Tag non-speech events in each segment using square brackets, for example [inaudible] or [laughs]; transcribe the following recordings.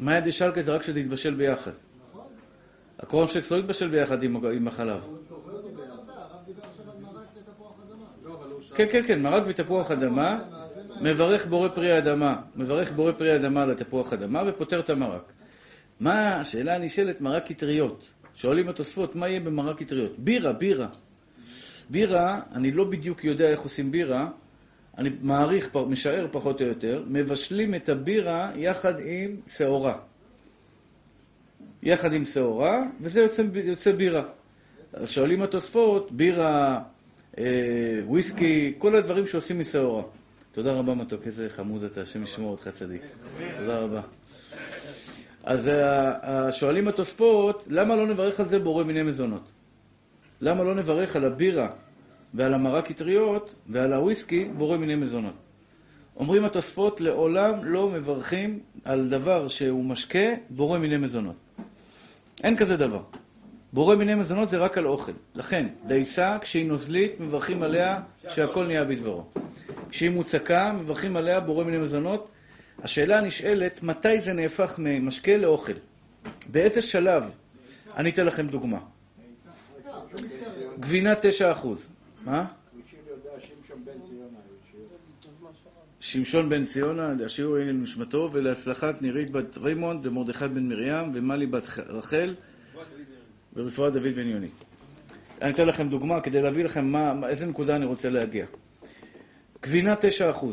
מאיה דשלקה זה רק כשזה יתבשל ביחד. הקורם שקס לא יתבשל ביחד עם, החלב. כן, כן, כן, מרק ותפוח אדמה, מברך בורא פרי אדמה, מברך בורא פרי אדמה על התפוח אדמה ופותר את המרק. מה, השאלה הנשאלת, מרק אטריות. שואלים התוספות, מה יהיה במרק אטריות? בירה, בירה. בירה, אני לא בדיוק יודע איך עושים בירה, אני מעריך, משער פחות או יותר, מבשלים את הבירה יחד עם שעורה. יחד עם שעורה, וזה יוצא, יוצא בירה. אז שואלים התוספות, בירה, אה, וויסקי, כל הדברים שעושים משעורה. תודה רבה מתוק, איזה חמוד אתה, השם ישמור אותך צדיק. תודה רבה. אז אה, שואלים התוספות, למה לא נברך על זה בורא מיני מזונות? למה לא נברך על הבירה ועל המרק אטריות ועל הוויסקי בורא מיני מזונות? אומרים התוספות, לעולם לא מברכים על דבר שהוא משקה בורא מיני מזונות. אין כזה דבר. בורא מיני מזונות זה רק על אוכל. לכן, דייסה, כשהיא נוזלית, מברכים עליה שהכל נהיה בדברו. כשהיא מוצקה, מברכים עליה בורא מיני מזונות. השאלה הנשאלת, מתי זה נהפך ממשקה לאוכל? באיזה שלב? אני אתן לכם דוגמה. גבינה 9%. מה? שמשון בן ציונה, השיר יהיה לנשמתו, ולהצלחת נירית בת רימונד, ומרדכי בן מרים, ומלי בת רחל, ורפואה דוד בן יוני. אני אתן לכם דוגמה כדי להביא לכם מה, איזה נקודה אני רוצה להגיע. גבינה 9%.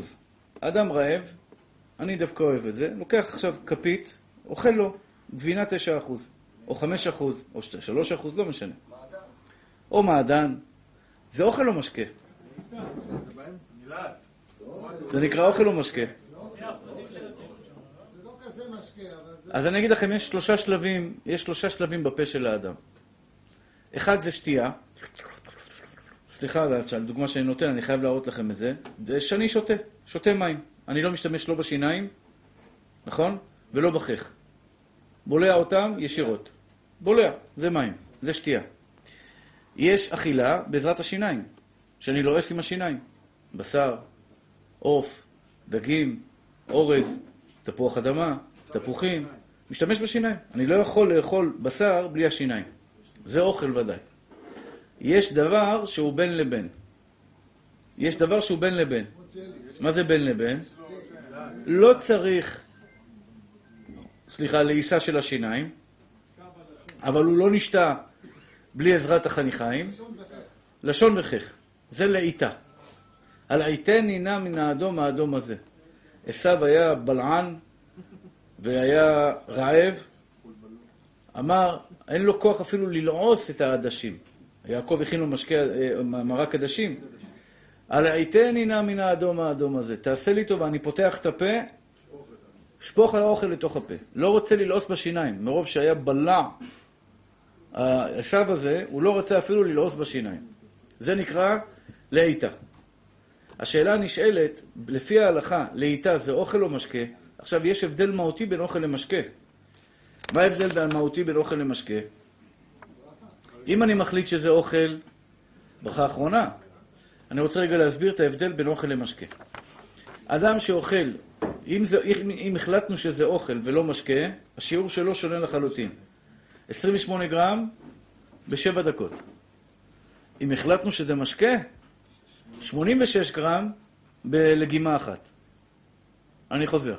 אדם רעב, אני דווקא אוהב את זה, לוקח עכשיו כפית, אוכל לו גבינה 9%, או 5%, או 3%, לא משנה. או מעדן. זה אוכל או משקה? זה נקרא אוכל או משקה? אז אני אגיד לכם, יש שלושה שלבים, יש שלושה שלבים בפה של האדם. אחד זה שתייה. סליחה על הדוגמה שאני נותן, אני חייב להראות לכם את זה. זה שאני שותה, שותה מים. אני לא משתמש לא בשיניים, נכון? ולא בחך. בולע אותם ישירות. בולע, זה מים, זה שתייה. יש אכילה בעזרת השיניים, שאני לועס עם השיניים. בשר, עוף, דגים, אורז, תפוח אדמה, תפוחים. משתמש בשיניים. אני לא יכול לאכול בשר בלי השיניים. זה אוכל ודאי. יש דבר שהוא בין לבין. יש דבר שהוא בין לבין. מה זה בין לבין? לא צריך, סליחה, לעיסה של השיניים, אבל הוא לא נשתה בלי עזרת החניכיים. לשון וחך. זה לעיתה. הלעיתני נינה מן האדום האדום הזה. עשו היה בלען והיה רעב, אמר, אין לו כוח אפילו ללעוס את העדשים. יעקב הכין לו אה, מרק עדשים. הלעיתני נא מן האדום האדום הזה. תעשה לי טובה, אני פותח את הפה, שפוך על האוכל לתוך הפה. לא רוצה ללעוס בשיניים, מרוב שהיה בלע. העשו הזה, הוא לא רוצה אפילו ללעוס בשיניים. זה נקרא לעיתה. השאלה הנשאלת, לפי ההלכה, לעיתה זה אוכל או משקה? עכשיו, יש הבדל מהותי בין אוכל למשקה. מה ההבדל מהותי בין אוכל למשקה? אם אני מחליט שזה אוכל, ברכה אחרונה, אני רוצה רגע להסביר את ההבדל בין אוכל למשקה. אדם שאוכל, אם, זה, אם, אם החלטנו שזה אוכל ולא משקה, השיעור שלו שונה לחלוטין. 28 גרם בשבע דקות. אם החלטנו שזה משקה, 86 גרם בלגימה אחת. אני חוזר.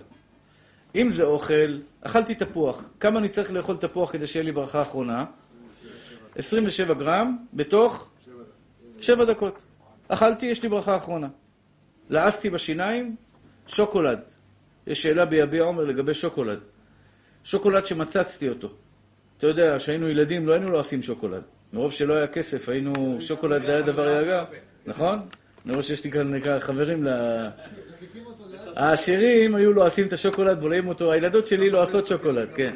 אם זה אוכל, אכלתי תפוח. כמה אני צריך לאכול תפוח כדי שיהיה לי ברכה אחרונה? 27 גרם בתוך 7 דקות. אכלתי, יש לי ברכה אחרונה. לעסתי בשיניים, שוקולד. יש שאלה ביביע עומר לגבי שוקולד. שוקולד שמצצתי אותו. אתה יודע, כשהיינו ילדים לא היינו לועסים שוקולד. מרוב שלא היה כסף, היינו... שוקולד זה היה דבר יקר, נכון? אני רואה שיש לי כאן חברים ל... העשירים היו לועסים את השוקולד, בולעים אותו, הילדות שלי לועסות שוקולד, כן.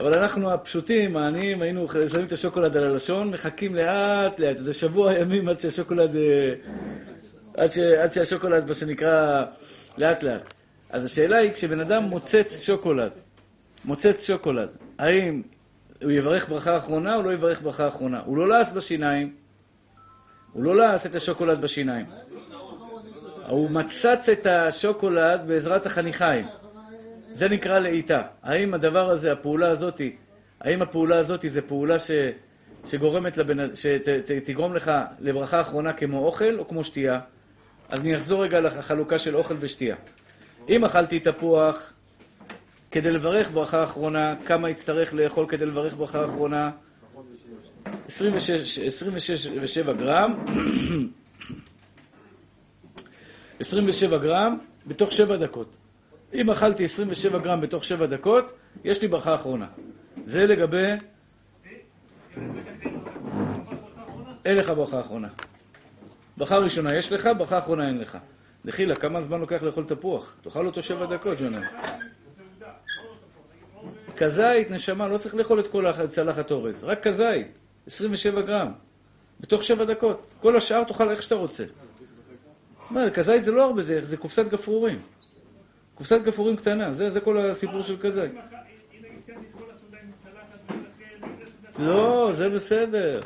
אבל אנחנו הפשוטים, העניים, היינו שמים את השוקולד על הלשון, מחכים לאט לאט, זה שבוע ימים עד שהשוקולד, אה, עד, ש, עד שהשוקולד, מה שנקרא, לאט לאט. אז השאלה היא, כשבן אדם מוצץ שוקולד, מוצץ שוקולד, האם הוא יברך ברכה אחרונה או לא יברך ברכה אחרונה? הוא לא לעס בשיניים, הוא לא לעס את השוקולד בשיניים. הוא מצץ את השוקולד בעזרת החניכיים. זה נקרא לעיטה. האם הדבר הזה, הפעולה הזאתי, האם הפעולה הזאתי זה פעולה ש... שגורמת לבן... שתגרום לך לברכה אחרונה כמו אוכל או כמו שתייה? אז אני אחזור רגע לחלוקה של אוכל ושתייה. אם אכלתי תפוח כדי לברך ברכה אחרונה, כמה יצטרך לאכול כדי לברך ברכה אחרונה? 26, 27 גרם, [clears throat] 27 גרם בתוך 7 דקות. אם אכלתי 27 גרם בתוך 7 דקות, יש לי ברכה אחרונה. זה לגבי... אין לך ברכה אחרונה. ברכה ראשונה יש לך, ברכה אחרונה אין לך. דחילה, כמה זמן לוקח לאכול תפוח? תאכל אותו 7 דקות, ג'ונן. כזית, נשמה, לא צריך לאכול את כל הצלחת אורז, רק כזית, 27 גרם, בתוך 7 דקות. כל השאר תאכל איך שאתה רוצה. מה, כזית זה לא הרבה, זה, זה קופסת גפרורים. קופסת גפרורים קטנה, זה, זה כל הסיפור של כזית. לא, זה בסדר.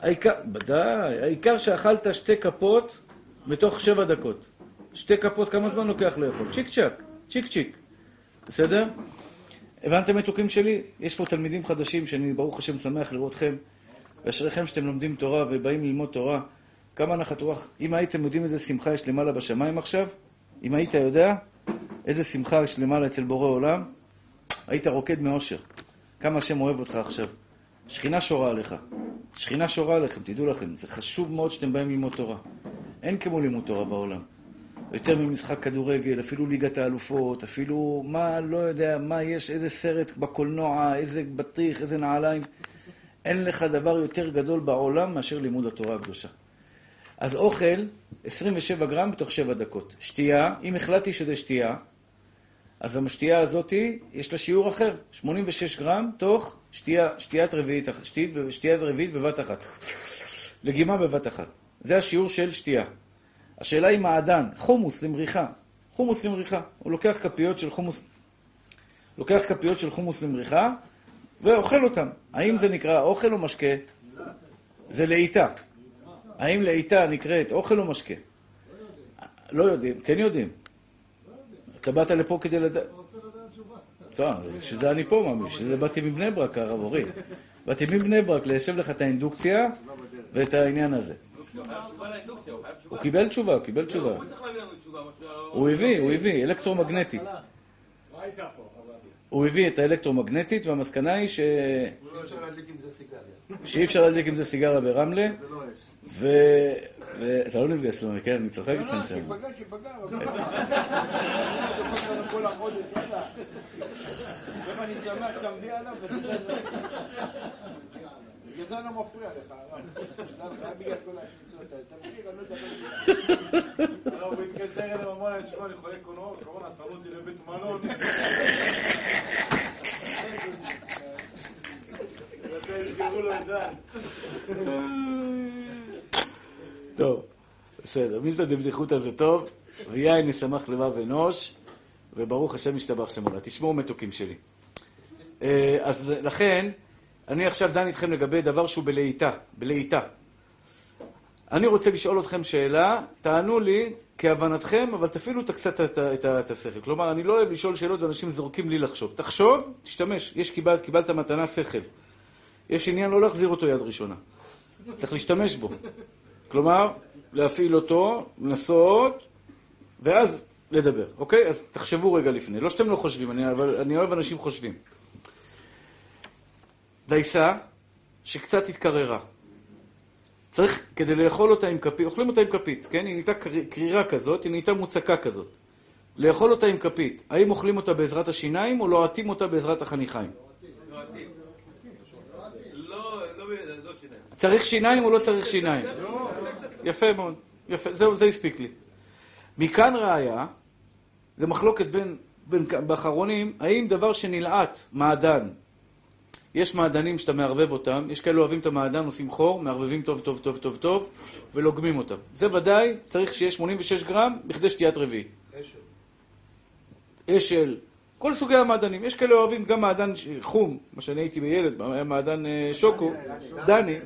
העיקר, ודאי, העיקר שאכלת שתי כפות בתוך שבע דקות. שתי כפות, כמה זמן לוקח לאכול? צ'יק צ'אק, צ'יק צ'יק. בסדר? הבנתם מתוקים שלי? יש פה תלמידים חדשים שאני ברוך השם שמח לראותכם. ואשריכם שאתם לומדים תורה ובאים ללמוד תורה. כמה נחת רוח. אם הייתם יודעים איזה שמחה יש למעלה בשמיים עכשיו, אם היית יודע איזה שמחה יש למעלה אצל בורא עולם, היית רוקד מאושר. כמה השם אוהב אותך עכשיו. שכינה שורה עליך. שכינה שורה עליכם, תדעו לכם. זה חשוב מאוד שאתם באים ללמוד תורה. אין כמו לימוד תורה בעולם. יותר ממשחק כדורגל, אפילו ליגת האלופות, אפילו מה, לא יודע, מה יש, איזה סרט בקולנוע, איזה בטיח, איזה נעליים. אין לך דבר יותר גדול בעולם מאשר לימוד התורה הקדושה. אז אוכל, 27 גרם בתוך 7 דקות. שתייה, אם החלטתי שזה שתייה, אז המשתייה הזאת, יש לה שיעור אחר, 86 גרם תוך שתייה, שתיית רביעית, שתיית, שתיית רביעית בבת אחת. לגימה בבת אחת. זה השיעור של שתייה. השאלה היא מעדן, חומוס למריחה. חומוס למריחה. הוא לוקח כפיות של חומוס, לוקח כפיות של חומוס למריחה ואוכל אותם. האם זה נקרא אוכל או משקה? זה לעיטה. האם לעיטה נקראת אוכל או משקה? לא יודעים, כן יודעים. אתה באת לפה כדי לדעת... טוב, בשביל זה אני פה, מאמין, בשביל זה באתי מבני ברק, הרב אורי. באתי מבני ברק ליישב לך את האינדוקציה ואת העניין הזה. הוא קיבל תשובה, הוא קיבל תשובה. הוא הביא, הוא הביא, אלקטרומגנטית. הוא הביא את האלקטרומגנטית, והמסקנה היא ש... שאי אפשר להדליק עם זה סיגריה ברמלה. ואתה לא נפגש לו, כן, אני צוחק איתכם שם. עליו, בגלל זה אני לא מפריע לך, הרב. האלה. תמשיך, אני לא אדבר. טוב, בסדר. מי שאתה בבדיחותא זה טוב, ויין ישמח לבב אנוש, וברוך השם ישתבח שמולה. תשמעו מתוקים שלי. אה, אז לכן, אני עכשיו דן איתכם לגבי דבר שהוא בלהיטה, בלהיטה. אני רוצה לשאול אתכם שאלה, תענו לי כהבנתכם, אבל תפעילו קצת את, את, את השכל. כלומר, אני לא אוהב לשאול שאלות ואנשים זורקים לי לחשוב. תחשוב, תשתמש. יש, קיבלת, קיבלת מתנה שכל. יש עניין לא להחזיר אותו יד ראשונה. צריך להשתמש בו. כלומר, להפעיל אותו, לנסות, ואז לדבר, אוקיי? אז תחשבו רגע לפני. לא שאתם לא חושבים, אני, אבל אני אוהב אנשים חושבים. דייסה שקצת התקררה. צריך, כדי לאכול אותה עם כפית, אוכלים אותה עם כפית, כן? היא נהייתה קרירה כזאת, היא נהייתה מוצקה כזאת. לאכול אותה עם כפית, האם אוכלים אותה בעזרת השיניים או לוהטים אותה בעזרת החניכיים? צריך שיניים או לא צריך שיניים? יפה מאוד. יפה, זהו, זה הספיק לי. מכאן ראיה, זה מחלוקת בין, בין, באחרונים, האם דבר שנלעט, מעדן, יש מעדנים שאתה מערבב אותם, יש כאלה אוהבים את המעדן, עושים חור, מערבבים טוב טוב טוב טוב טוב ולוגמים אותם. זה ודאי צריך שיהיה 86 גרם בכדי שתיית רביעית. אשל. אשל, כל סוגי המעדנים. יש כאלה אוהבים גם מעדן חום, מה שאני הייתי בילד, מעדן אה, שוקו, דני.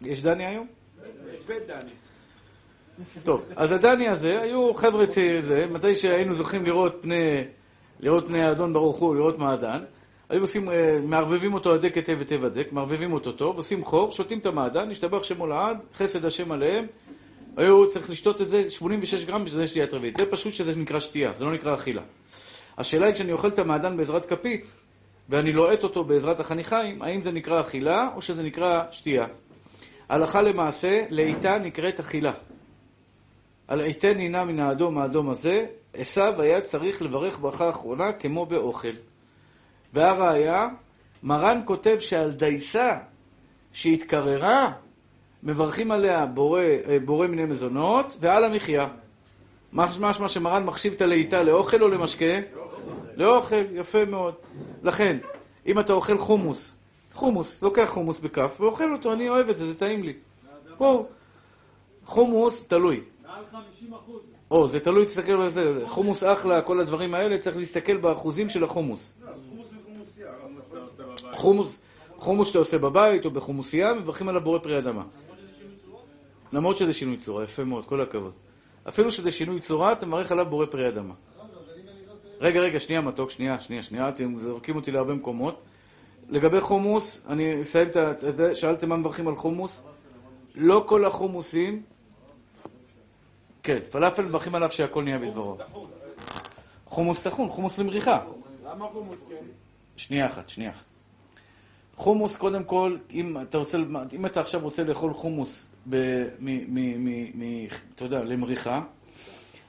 יש דני היום? יש בית דני. טוב, אז הדני הזה, היו חבר'ה צעירים, מתי שהיינו זוכים לראות פני לראות פני האדון ברוך הוא, לראות מעדן. היו עושים, אה, מערבבים אותו הדק היטב היטב הדק, מערבבים אותו טוב, עושים חור, שותים את המעדן, השתבח שמו לעד, חסד השם עליהם. היו צריך לשתות את זה 86 גרם בשביל שתיית רביעית. זה פשוט שזה נקרא שתייה, זה לא נקרא אכילה. השאלה היא כשאני אוכל את המעדן בעזרת כפית, ואני לוהט אותו בעזרת החניכיים, האם זה נקרא אכילה או שזה נקרא שתייה. הלכה למעשה, לאיתה נקראת אכילה. על עיתן הנה מן האדום האדום הזה, עשו היה צריך לברך ברכה אחרונה כמו באוכל. והראיה, מרן כותב שעל דייסה שהתקררה, מברכים עליה בורא, אה, בורא מיני מזונות ועל המחיה. משמע שמרן מחשיב את הלהיטה לאוכל או למשקה? לאוכל, יפה מאוד. לכן, אם אתה אוכל חומוס, חומוס, לוקח חומוס בכף ואוכל אותו, אני אוהב את זה, זה טעים לי. בואו, חומוס תלוי. מעל 50 אחוז. או, זה תלוי, תסתכל על זה, חומוס אחלה, כל הדברים האלה, צריך להסתכל באחוזים של החומוס. חומוס, חומוס שאתה עושה בבית או בחומוסייה, מברכים עליו בורא פרי אדמה. למרות שזה שינוי צורה, יפה מאוד, כל הכבוד. אפילו שזה שינוי צורה, אתה מברך עליו בורא פרי אדמה. רגע, רגע, שנייה מתוק, שנייה, שנייה, שנייה, אתם זורקים אותי להרבה מקומות. לגבי חומוס, אני אסיים את ה... שאלתם מה מברכים על חומוס? לא כל החומוסים... כן, פלאפל מברכים עליו שהכל נהיה בדברו. חומוס טחון, חומוס למריחה. למה חומוס כן? שנייה אחת, שנייה אחת. חומוס, קודם כל, אם אתה, רוצה, אם אתה עכשיו רוצה לאכול חומוס, ב, מ, מ, מ, מ, אתה יודע, למריחה,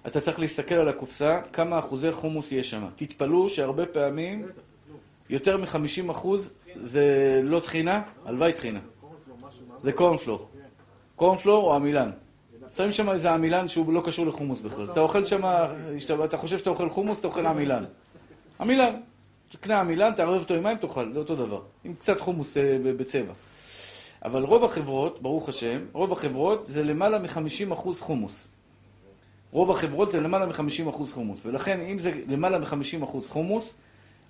אתה צריך להסתכל על הקופסה, כמה אחוזי חומוס יש שם. תתפלאו שהרבה פעמים, יותר מ-50 אחוז זה לא טחינה, הלוואי טחינה. זה קורנפלור. קורנפלור או עמילן. שמים שם איזה עמילן שהוא לא קשור לחומוס בכלל. אתה אוכל שם, אתה חושב שאתה אוכל חומוס, אתה אוכל עמילן. עמילן. תקנה עמילן, תערב אותו עם מים, תאכל, זה אותו דבר. עם קצת חומוס אה, בצבע. אבל רוב החברות, ברוך השם, רוב החברות זה למעלה מ-50% חומוס. רוב החברות זה למעלה מ-50% חומוס. ולכן, אם זה למעלה מ-50% חומוס,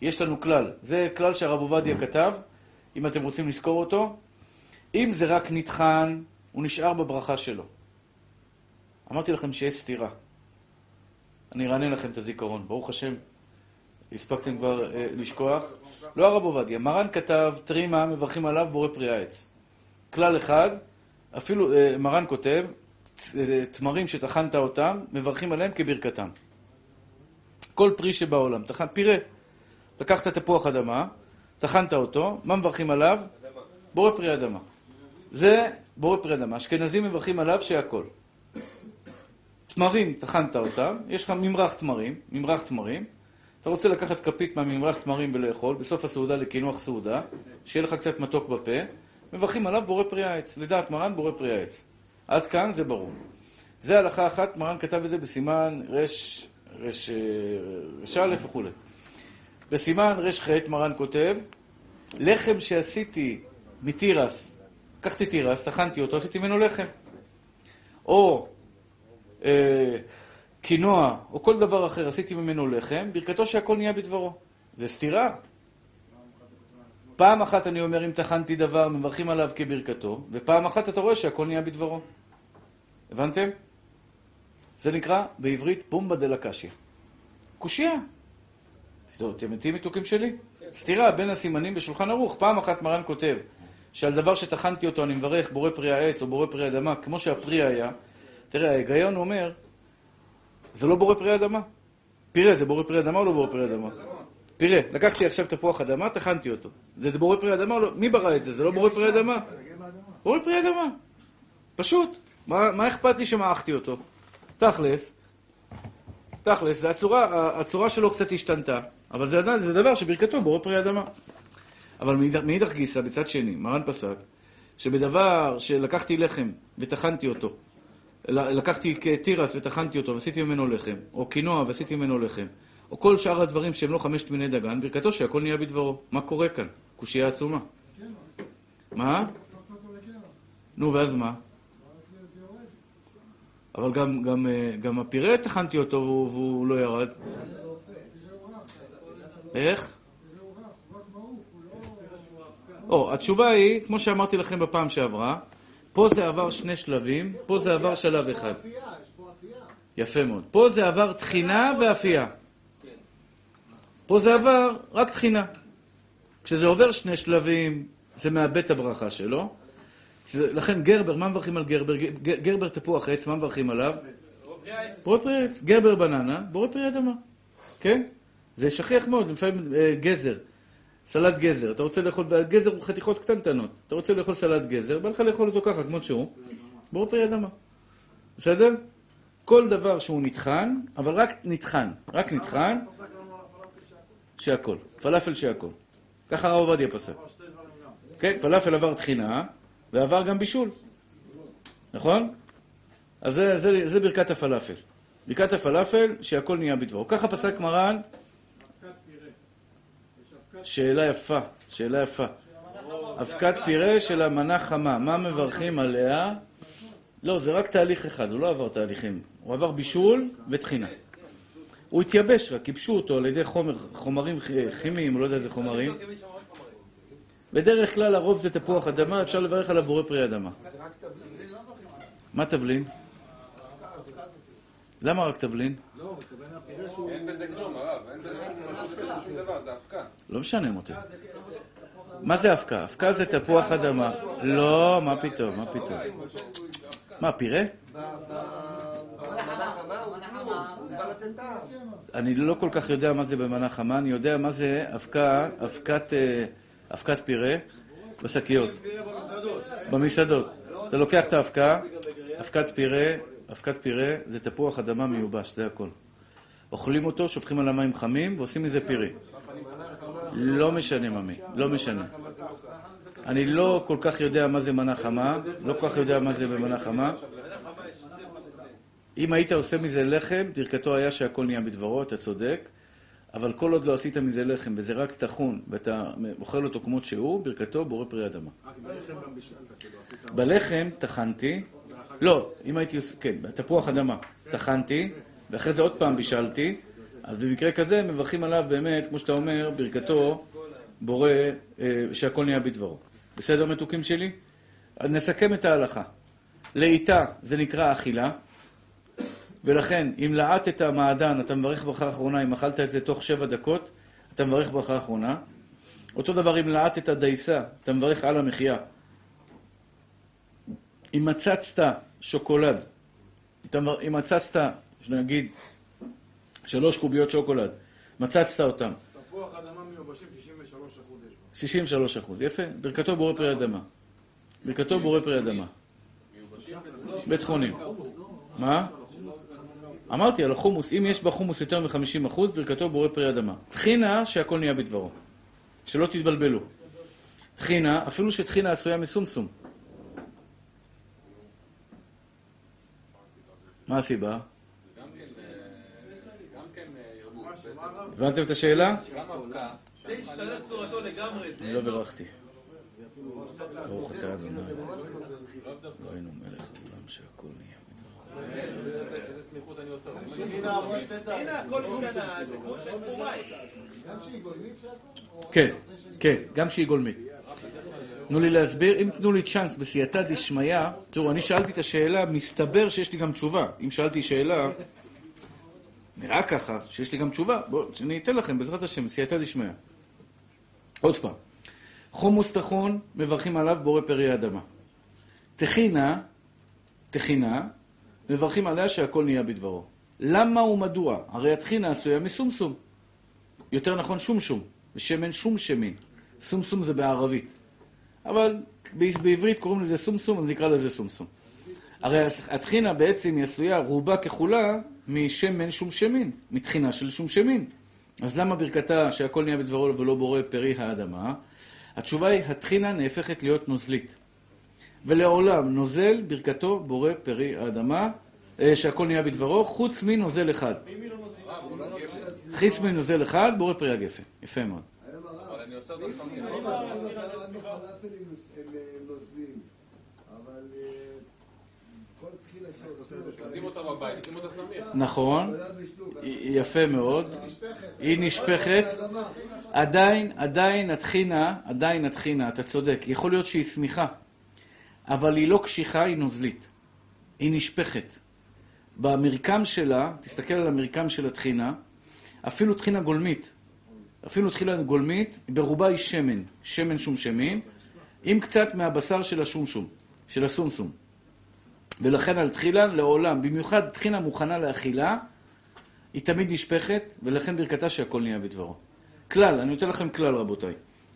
יש לנו כלל. זה כלל שהרב עובדיה כתב, אם אתם רוצים לזכור אותו. אם זה רק נטחן, הוא נשאר בברכה שלו. אמרתי לכם שיש סתירה. אני ארענן לכם את הזיכרון. ברוך השם, הספקתם כבר אה, לשכוח? לא הרב עובדיה. מרן כתב, טרימה, מברכים עליו בורא פרי העץ. כלל אחד, אפילו אה, מרן כותב, אה, תמרים שטחנת אותם, מברכים עליהם כברכתם. כל פרי שבעולם, טחן, פירה. לקחת תפוח אדמה, טחנת אותו, מה מברכים עליו? בורא פרי אדמה. זה בורא פרי אדמה. אשכנזים מברכים עליו שהכל. תמרים, טחנת אותם, יש לך ממרח תמרים, ממרח תמרים, אתה רוצה לקחת כפית מהממרח תמרים ולאכול, בסוף הסעודה לקינוח סעודה, שיהיה לך קצת מתוק בפה, מברכים עליו בורא פרי העץ. לדעת מרן בורא פרי העץ. עד כאן זה ברור. זה הלכה אחת, מרן כתב את זה בסימן רש, רש, רש א' וכולי. בסימן רח מרן כותב, לחם שעשיתי מתירס, לקחתי תירס, טחנתי אותו, עשיתי ממנו לחם. או אה, קינוע, או כל דבר אחר, עשיתי ממנו לחם, ברכתו שהכל נהיה בדברו. זה סתירה. פעם אחת אני אומר, אם טחנתי דבר, מברכים עליו כברכתו, ופעם אחת אתה רואה שהכל נהיה בדברו. הבנתם? זה נקרא בעברית בומבה דלה קשיא. קושייה. אתם מתים מתוקים שלי? סתירה בין הסימנים בשולחן ערוך. פעם אחת מרן כותב שעל דבר שטחנתי אותו אני מברך בורא פרי העץ או בורא פרי אדמה, כמו שהפרי היה. תראה, ההיגיון אומר, זה לא בורא פרי אדמה? פירה זה בורא פרי אדמה או לא בורא פרי אדמה? פירה. לקחתי עכשיו תפוח אדמה, טחנתי אותו. זה בורא פרי אדמה או לא? מי ברא את זה? זה לא בורא פרי אדמה? בורא פרי אדמה. פשוט. מה, אכפת לי שמעכתי אותו? תכלס, תכלס, הצורה, הצורה שלו קצת השתנתה, אבל זה, זה דבר שברכתו בורא פרי אדמה. אבל מאידך גיסא, בצד שני, מרן פסק, שבדבר שלקחתי לחם וטחנתי אותו, לקחתי תירס וטחנתי אותו ועשיתי ממנו לחם, או קינוע ועשיתי ממנו לחם, או כל שאר הדברים שהם לא חמשת מיני דגן, ברכתו שהכל נהיה בדברו. מה קורה כאן? קושייה עצומה. מה? נו, ואז מה? אבל גם, גם, אה, גם הפירה טחנתי אותו והוא, והוא לא ירד. איך? או, התשובה היא, כמו שאמרתי לכם בפעם שעברה, פה זה עבר שני שלבים, פה זה עבר שלב אחד. יפה מאוד. פה זה עבר תחינה ואפייה. פה זה עבר רק תחינה. כשזה עובר שני שלבים, זה מאבד את הברכה שלו. לכן גרבר, מה מברכים על גרבר? גרבר תפוח עץ, מה מברכים עליו? בורא פרי עץ. גרבר בננה, בורא פרי אדמה. כן? זה שכיח מאוד, לפעמים אה, גזר, סלט גזר. אתה רוצה לאכול, גזר הוא חתיכות קטנטנות. אתה רוצה לאכול סלט גזר, בא לך לאכול אותו ככה, כמו שהוא. בורא פרי אדמה. בסדר? כל דבר שהוא נטחן, אבל רק נטחן. רק נטחן, שהכל. פלאפל שהכל. ככה הרב עובדיה פסק. כן, פלאפל עבר טחינה, ועבר גם בישול. נכון? אז זה, זה, זה ברכת הפלאפל. ברכת הפלאפל, שהכל נהיה בדברו. ככה פסק מרן. שאלה יפה, שאלה יפה. אבקת פירה של המנה חמה, מה מברכים עליה? לא, זה רק תהליך אחד, הוא לא עבר תהליכים. הוא עבר בישול וטחינה. הוא התייבש רק, ייבשו אותו על ידי חומר, חומרים כימיים, לא יודע איזה חומרים. בדרך כלל הרוב זה תפוח אדמה, אפשר לברך על הבורא פרי אדמה. מה תבלין? למה רק תבלין? אין בזה כלום, הרב. לא משנה מוטי. מה זה אבקה? אבקה זה תפוח אדמה. לא, מה פתאום, מה פתאום. מה, פירה? אני לא כל כך יודע מה זה במנה חמה, אני יודע מה זה אבקה, אבקת, אה, פירה בשקיות. במסעדות. אתה לוקח את האבקה, אבקת פירה, אבקת פירה זה תפוח אדמה מיובש, זה הכל. אוכלים אותו, שופכים על המים חמים ועושים מזה פירה. לא משנה ממי, לא משנה. אני לא כל כך יודע מה זה מנה חמה, לא כל כך יודע מה זה במנה חמה. אם היית עושה מזה לחם, ברכתו היה שהכל נהיה בדברו, אתה צודק, אבל כל עוד לא עשית מזה לחם וזה רק טחון ואתה אוכל אותו כמות שהוא, ברכתו בורא פרי אדמה. בלחם טחנתי, לא, אם הייתי עושה, כן, תפוח אדמה, טחנתי, ואחרי זה עוד פעם בישלתי, אז במקרה כזה מברכים עליו באמת, כמו שאתה אומר, ברכתו בורא אה, שהכל נהיה בדברו. בסדר מתוקים שלי? אז נסכם את ההלכה. לאיתה זה נקרא אכילה, ולכן אם לעט את המעדן אתה מברך ברכה אחרונה, אם אכלת את זה תוך שבע דקות, אתה מברך ברכה אחרונה. אותו דבר אם לעט את הדייסה, אתה מברך על המחיה. אם מצצת שוקולד, אם מצצת, נגיד, שלוש קוביות שוקולד, מצצת אותם. תפוח אדמה מיובשים 63 אחוז יש בו. 63 אחוז, יפה. ברכתו בורא פרי אדמה. ברכתו בורא פרי אדמה. בית חונים. מה? אמרתי על החומוס, אם יש בחומוס יותר מ-50 אחוז, ברכתו בורא פרי אדמה. טחינה, שהכל נהיה בדברו. שלא תתבלבלו. טחינה, אפילו שטחינה עשויה מסומסום. מה הסיבה? הבנתם את השאלה? אני לא בירכתי. ברוך אתה אדוני. אלוהינו מלך העולם שהכל נהיה איזה סמיכות אני עושה. הנה, הכל השתנה, זה כמו שפוריי. כן, כן, גם שהיא גולמית. תנו לי להסביר, אם תנו לי צ'אנס בסייעתא דשמיא, תראו, אני שאלתי את השאלה, מסתבר שיש לי גם תשובה. אם שאלתי שאלה, נראה ככה, שיש לי גם תשובה. בואו, אני אתן לכם, בעזרת השם, סייעתא דשמיא. עוד פעם, חומוס טחון, מברכים עליו בורא פרי האדמה. טחינה, טחינה, מברכים עליה שהכל נהיה בדברו. למה ומדוע? הרי הטחינה עשויה מסומסום. יותר נכון שומשום, ושמן שום שמין. סומסום זה בערבית. אבל בעברית קוראים לזה סומסום, אז נקרא לזה סומסום. הרי הטחינה בעצם היא עשויה רובה ככולה משמן שום שמין, מטחינה של שום שמין. אז למה ברכתה שהכל נהיה בדברו ולא בורא פרי האדמה? התשובה היא, הטחינה נהפכת להיות נוזלית. ולעולם נוזל ברכתו בורא פרי האדמה, אה, שהכל נהיה בדברו, חוץ מנוזל אחד. חוץ מנוזל אחד, בורא פרי הגפן. יפה מאוד. אבל אני עושה אותו סמיך. שים אותה בבית, שים אותה סמיך. נכון, יפה מאוד. היא נשפכת. עדיין, עדיין הטחינה, עדיין הטחינה, אתה צודק. יכול להיות שהיא שמיכה, אבל היא לא קשיחה, היא נוזלית. היא נשפכת. במרקם שלה, תסתכל על המרקם של הטחינה, אפילו טחינה גולמית, אפילו תחילה גולמית, ברובה היא שמן, שמן שומשמים, עם קצת מהבשר של השומשום, של הסומסום. ולכן על תחילה לעולם, במיוחד תחילה מוכנה לאכילה, היא תמיד נשפכת, ולכן ברכתה שהכל נהיה בדברו. כלל, אני נותן לכם כלל רבותיי.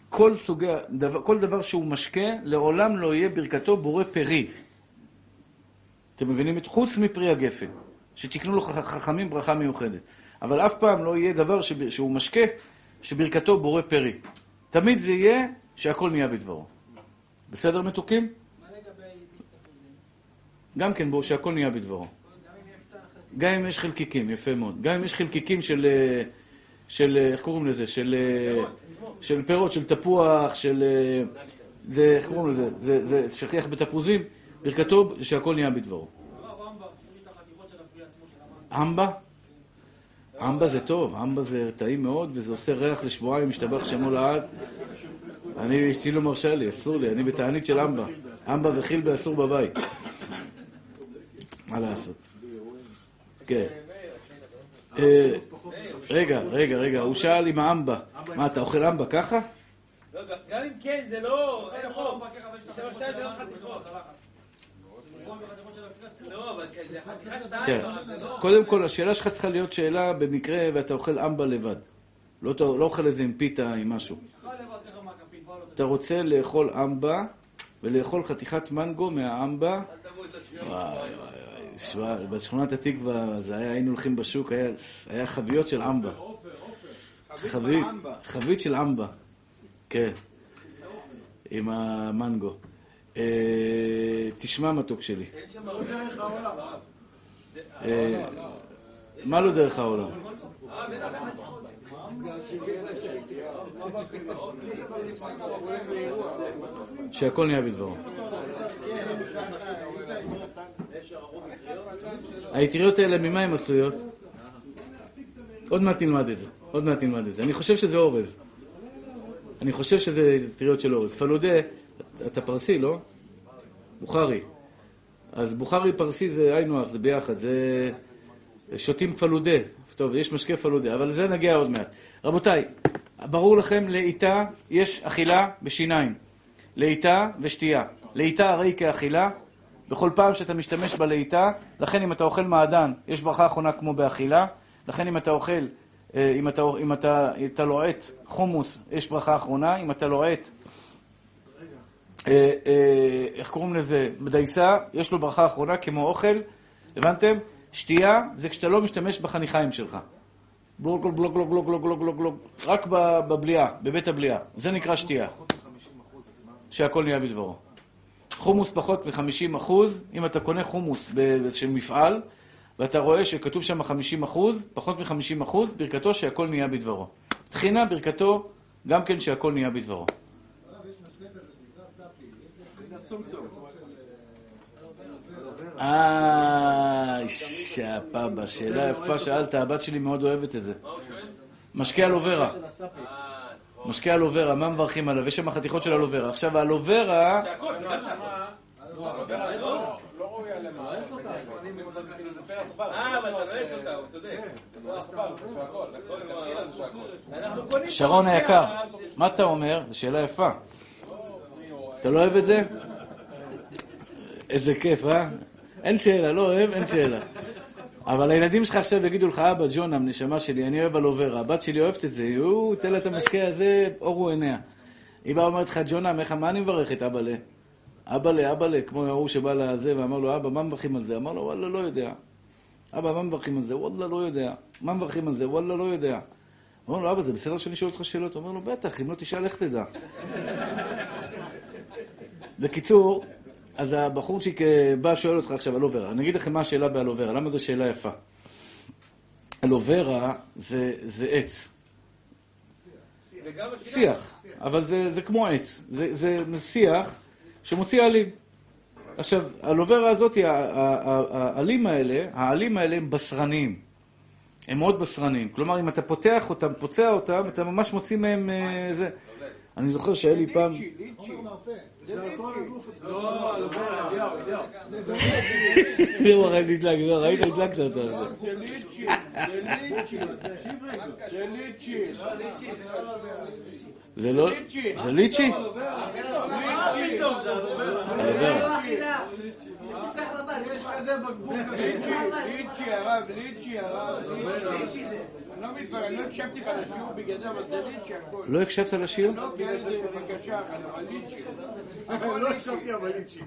כל, סוגי, דבר, כל דבר שהוא משקה, לעולם לא יהיה ברכתו בורא פרי. אתם מבינים? חוץ מפרי הגפן, שתקנו לו חכמים ברכה מיוחדת. אבל אף פעם לא יהיה דבר שהוא משקה, שברכתו בורא פרי. תמיד זה יהיה שהכל נהיה בדברו. בסדר מתוקים? גם כן בו שהכל נהיה בדברו. גם אם יש חלקיקים, יפה מאוד. גם אם יש חלקיקים של, אה, של אה, איך קוראים לזה? של, אה, של פירות, של תפוח, של... זה, איך קוראים לזה? זה, זה שכיח בתפוזים, ברכתו שהכל נהיה בדברו. אמבה? אמבה זה טוב, אמבה זה טעים מאוד, וזה עושה ריח לשבועיים, משתבח שמו לעד. אני, אשתי לא מרשה לי, אסור לי, אני בתענית של אמבה. אמבה וחילבה אסור בבית. מה לעשות? כן. אה, רגע, רגע, רגע, הוא שאל עם האמבה. מה, אתה אוכל אמבה ככה? לא, גם אם כן, זה לא... אין רוב. שלוש שתיים זה לא קודם כל, השאלה שלך צריכה להיות שאלה במקרה ואתה אוכל אמבה לבד. לא, לא אוכל איזה עם פיתה, עם משהו. אתה רוצה לאכול אמבה ולאכול חתיכת מנגו מהאמבה. בשכונת התקווה, זה היה, היינו הולכים בשוק, היה, היה חביות של אמבה. חבית, חבית של אמבה, כן, עם המנגו. אה, תשמע מתוק שלי. אה, מה לא דרך העולם? שהכל נהיה בדברו. האטריות האלה, ממה הן עשויות? עוד מעט נלמד את זה. עוד מעט נלמד את זה. אני חושב שזה אורז. אני חושב שזה אטריות של אורז. פלודה, אתה פרסי, לא? בוכרי. אז בוכרי פרסי זה היינו הך, זה ביחד. זה שותים פלודה. טוב, יש משקה פלודה, אבל לזה נגיע עוד מעט. רבותיי, ברור לכם, לאיטה יש אכילה בשיניים. לאיטה ושתייה. לאיטה הרי כאכילה, בכל פעם שאתה משתמש בלהיטה, לכן אם אתה אוכל מעדן, יש ברכה אחרונה כמו באכילה, לכן אם אתה אוכל, אה, אם אתה, אם אתה, אתה לוהט חומוס, יש ברכה אחרונה, אם אתה לוהט, אה, אה, איך קוראים לזה, דייסה, יש לו ברכה אחרונה כמו אוכל, הבנתם? שתייה זה כשאתה לא משתמש בחניכיים שלך. בלוג, בלוג, בלוג, בלוג, בלוג, בלוג, בלוג, רק בבליעה, בבית הבליעה. זה נקרא שתייה. שהכל נהיה בדברו. חומוס פחות מ-50 אחוז, אם אתה קונה חומוס של מפעל, ואתה רואה שכתוב שם 50 אחוז, פחות מ-50 אחוז, ברכתו שהכל נהיה בדברו. תחינה, ברכתו, גם כן שהכל נהיה בדברו. יש משקה כזה שנקרא סאפי. אה, שפאבה, שאלה יפה שאלת, הבת שלי מאוד אוהבת את זה. משקה אלוברה. משקה אלוברה, מה מברכים עליו? יש שם חתיכות של אלוברה. עכשיו, האלוברה... שרון היקר, מה אתה אומר? זו שאלה יפה. אתה לא אוהב את זה? איזה כיף, אה? אין שאלה, לא אוהב, אין שאלה. אבל הילדים שלך עכשיו יגידו לך, אבא, ג'ונם, נשמה שלי, אני אוהב אלוברה. הבת שלי אוהבת את זה, יואו, תן לה את המשקה הזה, אורו עיניה. היא באה ואומרת לך, איך, מה אני מברך את אבאלה? אבאלה, אבאלה, כמו ההוא שבא לזה ואמר לו, אבא, מה מברכים על זה? אמר לו, וואלה, לא יודע. אבא, מה מברכים על זה? וואלה, לא יודע. מה מברכים על זה? וואלה, לא יודע. אמר לו, אבא, זה בסדר שאני שואל אותך שאלות? הוא אומר לו, בטח, אם לא תשאל, איך תדע. [laughs] בקיצור, אז הבחורצ'יק אה, בא, שואל אותך עכשיו על אוברה. אני אגיד לכם מה השאלה באלוברה, למה זו שאלה יפה? אלוברה זה, זה עץ. שיח, אבל זה, זה כמו עץ. זה, זה שיח שמוציא עלים. עכשיו, אלוברה הזאת, העלים האלה, העלים האלה הם בשרניים. הם מאוד בשרניים. כלומר, אם אתה פותח אותם, פוצע אותם, אתה ממש מוציא מהם אה, זה. אני זוכר שהיה לי פעם... זה ליצ'י, ליצ'י. זה ליצ'י. זה ליצ'י. זה. ליצ'י. זה. זה ליצ'י, זה ליצ'י, זה ליצ'י. [laughs] זה ליצ'י? ליצ'י, לא, זה ליצ'י, זה ליצ'י זה... לא לא הקשבתי לך לשיעור בגלל זה, ליצ'י הכל. לא הקשבת לשיר? לא, כן, זה בבקשה, אבל ליצ'י. לא הקשבתי, אבל ליצ'י.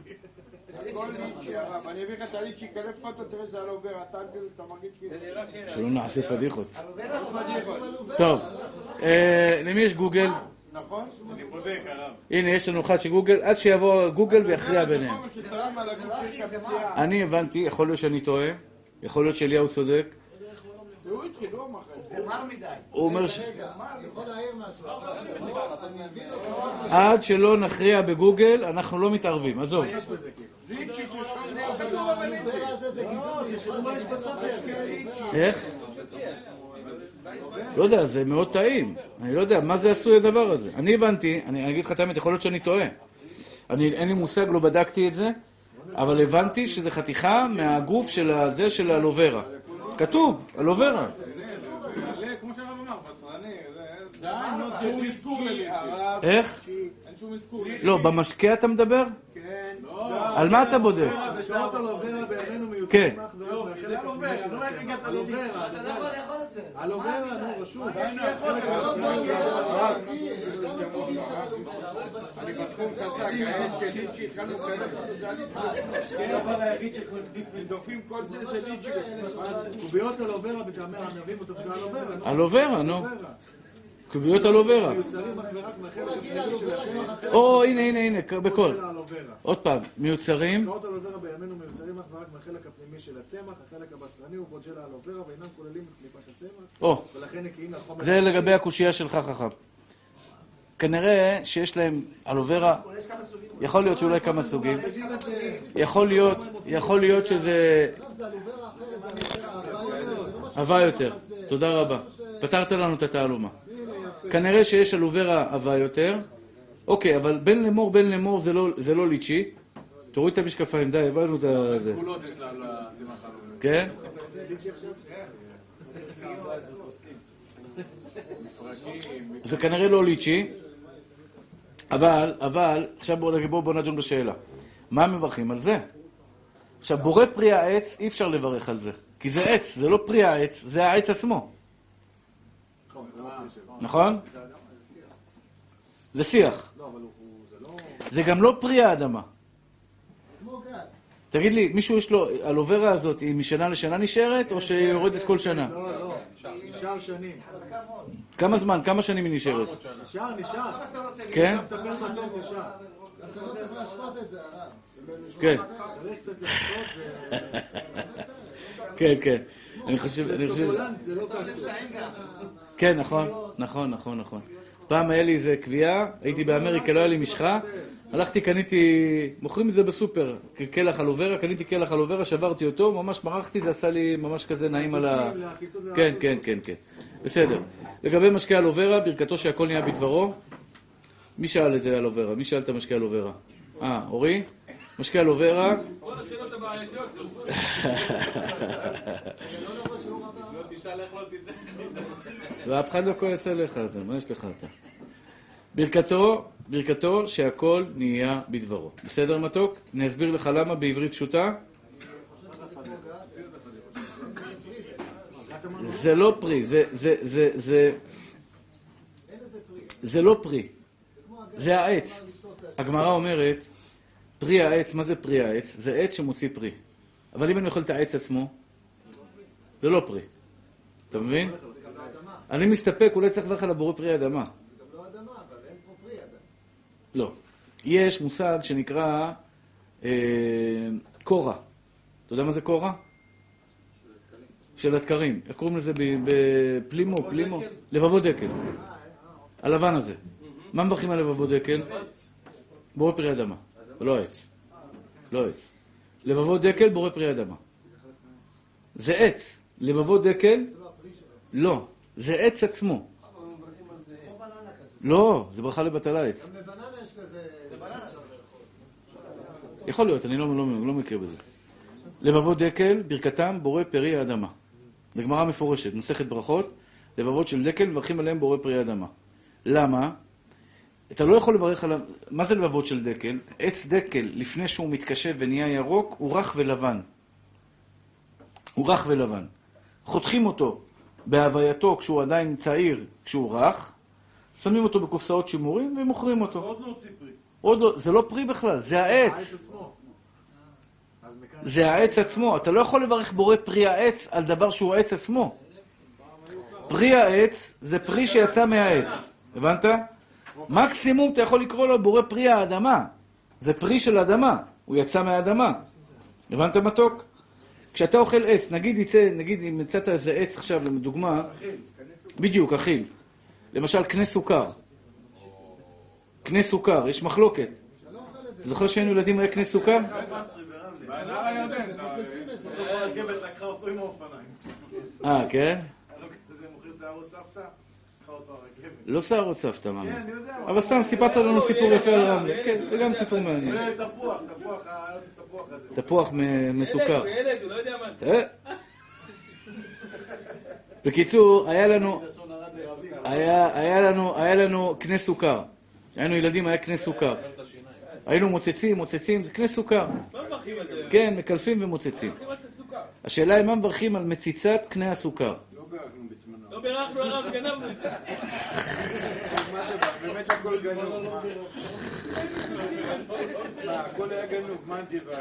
הכל ליצ'י, הרב. אני אביא לך את הליצ'י, קלף לך אותו, תראה, זה על עובר. אתה אל תראה, אתה מרגיש כאילו... שלא נעשה פדיחות. טוב, אה, למי יש גוגל? נכון? אני בודק, הרב. הנה, יש לנו אחד שגוגל, עד שיבוא גוגל ויכריע ביניהם. אני הבנתי, יכול להיות שאני טועה, יכול להיות שאליהו צודק. הוא. זה מר מדי. אומר ש... אני יכול להעיר משהו. אני מבין אותו. עד שלא נכריע בגוגל, אנחנו לא מתערבים, עזוב. איך? לא יודע, זה מאוד טעים. אני לא יודע, מה זה עשוי הדבר הזה? אני הבנתי, אני אגיד לך את האמת, יכול להיות שאני טועה. אני, אין לי מושג, לא בדקתי את זה, אבל הבנתי שזה חתיכה מהגוף של הזה של הלוברה. כתוב, הלוברה. כמו שהרב אמר, בשרני, זה... זין, לא שום אזכור לליצ'י. איך? אין שום אזכור. לא, במשקה אתה מדבר? כן. על מה אתה בודק? השקעות על עובר בימינו מיוצרים כן. אך ורק מהחלק של. על עובר, נו, רשום. של. אני בתחום קצר, כעת ליצ'י, התחלנו כאלה. דופים כל זה, זה ליצ'י. קוביות על עובר, בטעמי הענבים על. הלוברה, נו. קוביות הלוברה. מיוצרים אך ורק מהחלק הפנימי של הצמח. או, הנה, הנה, הנה, בקול. האלוברה. עוד פעם, מיוצרים, השקעות אלוברה בימינו מיוצרים אך ורק מהחלק הפנימי של הצמח, החלק הבשרני הוא בוג'ל האלוברה ואינם כוללים את קליפת הצמח, או, ולכן נקיים מהחומר... זה לגבי הקושייה שלך חכם. כנראה שיש להם אלוברה, יכול להיות שאולי כמה סוגים, יכול להיות, יכול להיות שזה עבה יותר. תודה רבה. פתרת לנו את התעלומה. כנראה שיש אלוברה עבה יותר. אוקיי, אבל בין לאמור בין לאמור זה לא- זה לא ליצ'י. תוריד את המשקפיים, די, הבנו את זה. כן? זה כנראה לא ליצ'י, אבל, אבל, עכשיו בואו בוא, בוא נדון בשאלה. מה מברכים על זה? עכשיו, בורא פרי העץ, אי אפשר לברך על זה. כי זה עץ, זה לא פרי העץ, זה העץ עצמו. נכון? זה שיח. זה גם לא פרי האדמה. תגיד לי, מישהו יש לו, הלוברה הזאת, היא משנה לשנה נשארת, או שהיא יורדת כל שנה? לא, לא, נשאר שנים. כמה זמן, כמה שנים היא נשארת? נשאר, נשאר. כן? אתה לא צריך להשוות את זה, הרב. כן. צריך קצת לחכות, זה... כן, כן. אני חושב, אני זה חושב, סוקולנט, זה לא קקטוס. כן, נכון, נכון, נכון, נכון. פעם היה לי איזה קביעה, הייתי באמריקה, לא היה לי משחה, הלכתי, קניתי, מוכרים את זה בסופר, כקלח על אוברה, קניתי קלח על אוברה, שברתי אותו, ממש מרחתי, זה עשה לי ממש כזה נעים על ה... כן, כן, כן, כן. בסדר. לגבי משקה על אוברה, ברכתו שהכל נהיה בדברו. מי שאל את זה על אוברה? מי שאל את המשקה על אוברה? אה, אורי? משקה על אוברה. כל השאלות הבעייתיות [laughs] זה לא תשאל איך לא תדע. ואף אחד לא כועס עליך, אתה, מה יש לך אתה? ברכתו, ברכתו שהכל נהיה בדברו. בסדר מתוק? אני אסביר לך למה בעברית פשוטה. זה לא פרי, זה, זה, זה, זה, זה לא פרי, זה העץ. הגמרא אומרת, פרי העץ, מה זה פרי העץ? זה עץ שמוציא פרי. אבל אם אני אוכל את העץ עצמו, זה לא פרי. אתה מבין? אני מסתפק, אולי צריך לברך על הבורא פרי אדמה. גם לא אדמה, אבל אין פה פרי אדם. לא. יש מושג שנקרא אה, קורה. אתה יודע מה זה קורה? של הדקרים. איך קוראים לזה בפלימו? פלימו? לבבות דקל. הלבן הזה. מה מברכים על לבבות דקל? בורא פרי אדמה. לא עץ. לא עץ. לבבות דקל, בורא פרי אדמה. זה עץ. לבבות דקל, לא. זה עץ עצמו. לא, זה ברכה לבטל העץ. יכול להיות, אני לא, לא, לא מכיר בזה. לבבות דקל, ברכתם בורא פרי האדמה. בגמרא מפורשת, מסכת ברכות, לבבות של דקל, מברכים עליהם בורא פרי האדמה. למה? אתה לא יכול לברך עליו, מה זה לבבות של דקל? עץ דקל, לפני שהוא מתקשב ונהיה ירוק, הוא רך ולבן. הוא רך ולבן. חותכים אותו בהווייתו כשהוא עדיין צעיר, כשהוא רך, שמים אותו בקופסאות שימורים ומוכרים אותו. עוד לא הוציא פרי. עוד לא, זה לא פרי בכלל, זה העץ. זה העץ עצמו. אתה לא יכול לברך בורא פרי העץ על דבר שהוא העץ עצמו. פרי העץ זה פרי שיצא מהעץ. הבנת? מקסימום אתה יכול לקרוא לו בורא פרי האדמה. זה פרי של אדמה. הוא יצא מהאדמה. הבנת מתוק? כשאתה אוכל עץ, נגיד יצא, נגיד אם מצאת איזה עץ עכשיו, לדוגמה, בדיוק, אכיל. למשל, קנה סוכר. קנה סוכר, יש מחלוקת. זוכר שהיינו ילדים היה קנה סוכר? אה, כן? לא שערות סבתא, מאמי. כן, אני יודע. אבל סתם סיפרת לנו סיפור יפה על רמלה. כן, זה גם סיפור מעניין. תפוח, תפוח. תפוח מסוכר. הוא ילד, הוא לא יודע מה זה. אה? בקיצור, היה לנו. היה, היה לנו, היה לנו קנה סוכר. היינו ילדים, היה קנה סוכר. היינו מוצצים, מוצצים, זה קנה סוכר. כן, מקלפים ומוצצים. השאלה היא מה מברכים על מציצת קנה הסוכר. בירכנו הרב, גנבנו את זה. באמת הכל גנוב. הכל היה גנוב, מה נדיבה?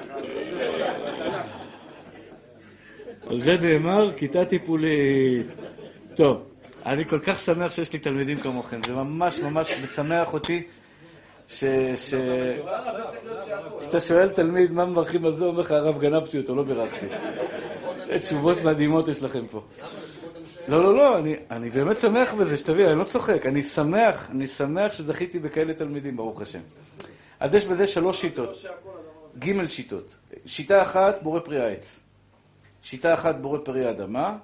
על זה נאמר, כיתה טיפולית. טוב, אני כל כך שמח שיש לי תלמידים כמוכם. זה ממש ממש משמח אותי ש... ש... כשאתה שואל תלמיד מה מברכים על זה, הוא אומר לך, הרב גנבתי אותו, לא בירכתי. תשובות מדהימות יש לכם פה. לא, לא, לא, אני, אני באמת שמח בזה, שתבין, אני לא צוחק. אני שמח, אני שמח שזכיתי בכאלה תלמידים, ברוך השם. אז יש בזה שלוש שיטות. ג' שיטות. שיטה אחת, בורא פרי העץ. שיטה אחת, בורא פרי האדמה,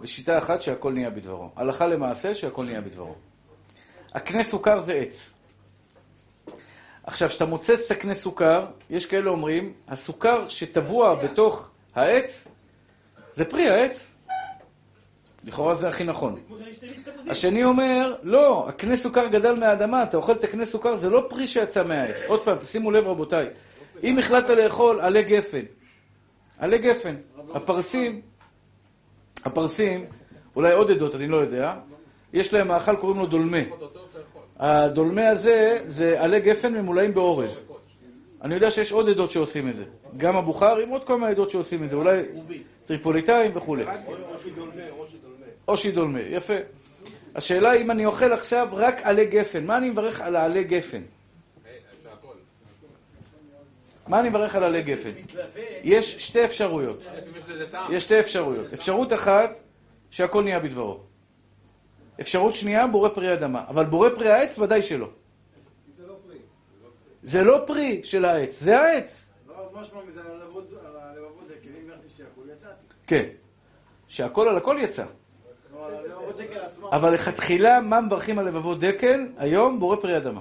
ושיטה אחת שהכל נהיה בדברו. הלכה למעשה שהכל נהיה בדברו. הקנה סוכר זה עץ. עכשיו, כשאתה מוצץ את הקנה סוכר, יש כאלה אומרים, הסוכר שטבוע בתוך העץ, זה פרי העץ. לכאורה זה הכי נכון. השני אומר, לא, הקנה סוכר גדל מהאדמה, אתה אוכל את הקנה סוכר, זה לא פרי שיצא מהעץ. עוד פעם, תשימו לב רבותיי, אם החלטת לאכול עלי גפן, עלי גפן, הפרסים, הפרסים, אולי עוד עדות, אני לא יודע, יש להם מאכל, קוראים לו דולמה. הדולמה הזה, זה עלי גפן ממולאים באורז. אני יודע שיש עוד עדות שעושים את זה. גם הבוכרים, עוד מיני עדות שעושים את זה, אולי טריפוליטאים וכולי. אושי דולמה, יפה. השאלה אם אני אוכל עכשיו רק עלי גפן, מה אני מברך על העלי גפן? מה אני מברך על עלי גפן? יש שתי אפשרויות. יש שתי אפשרויות. אפשרות אחת, שהכל נהיה בדברו. אפשרות שנייה, בורא פרי אדמה. אבל בורא פרי העץ, ודאי שלא. זה לא פרי של העץ, זה העץ. לא. כן. שהכל על הכל יצא. אבל לכתחילה, מה מברכים על לבבות דקל? היום בורא פרי אדמה.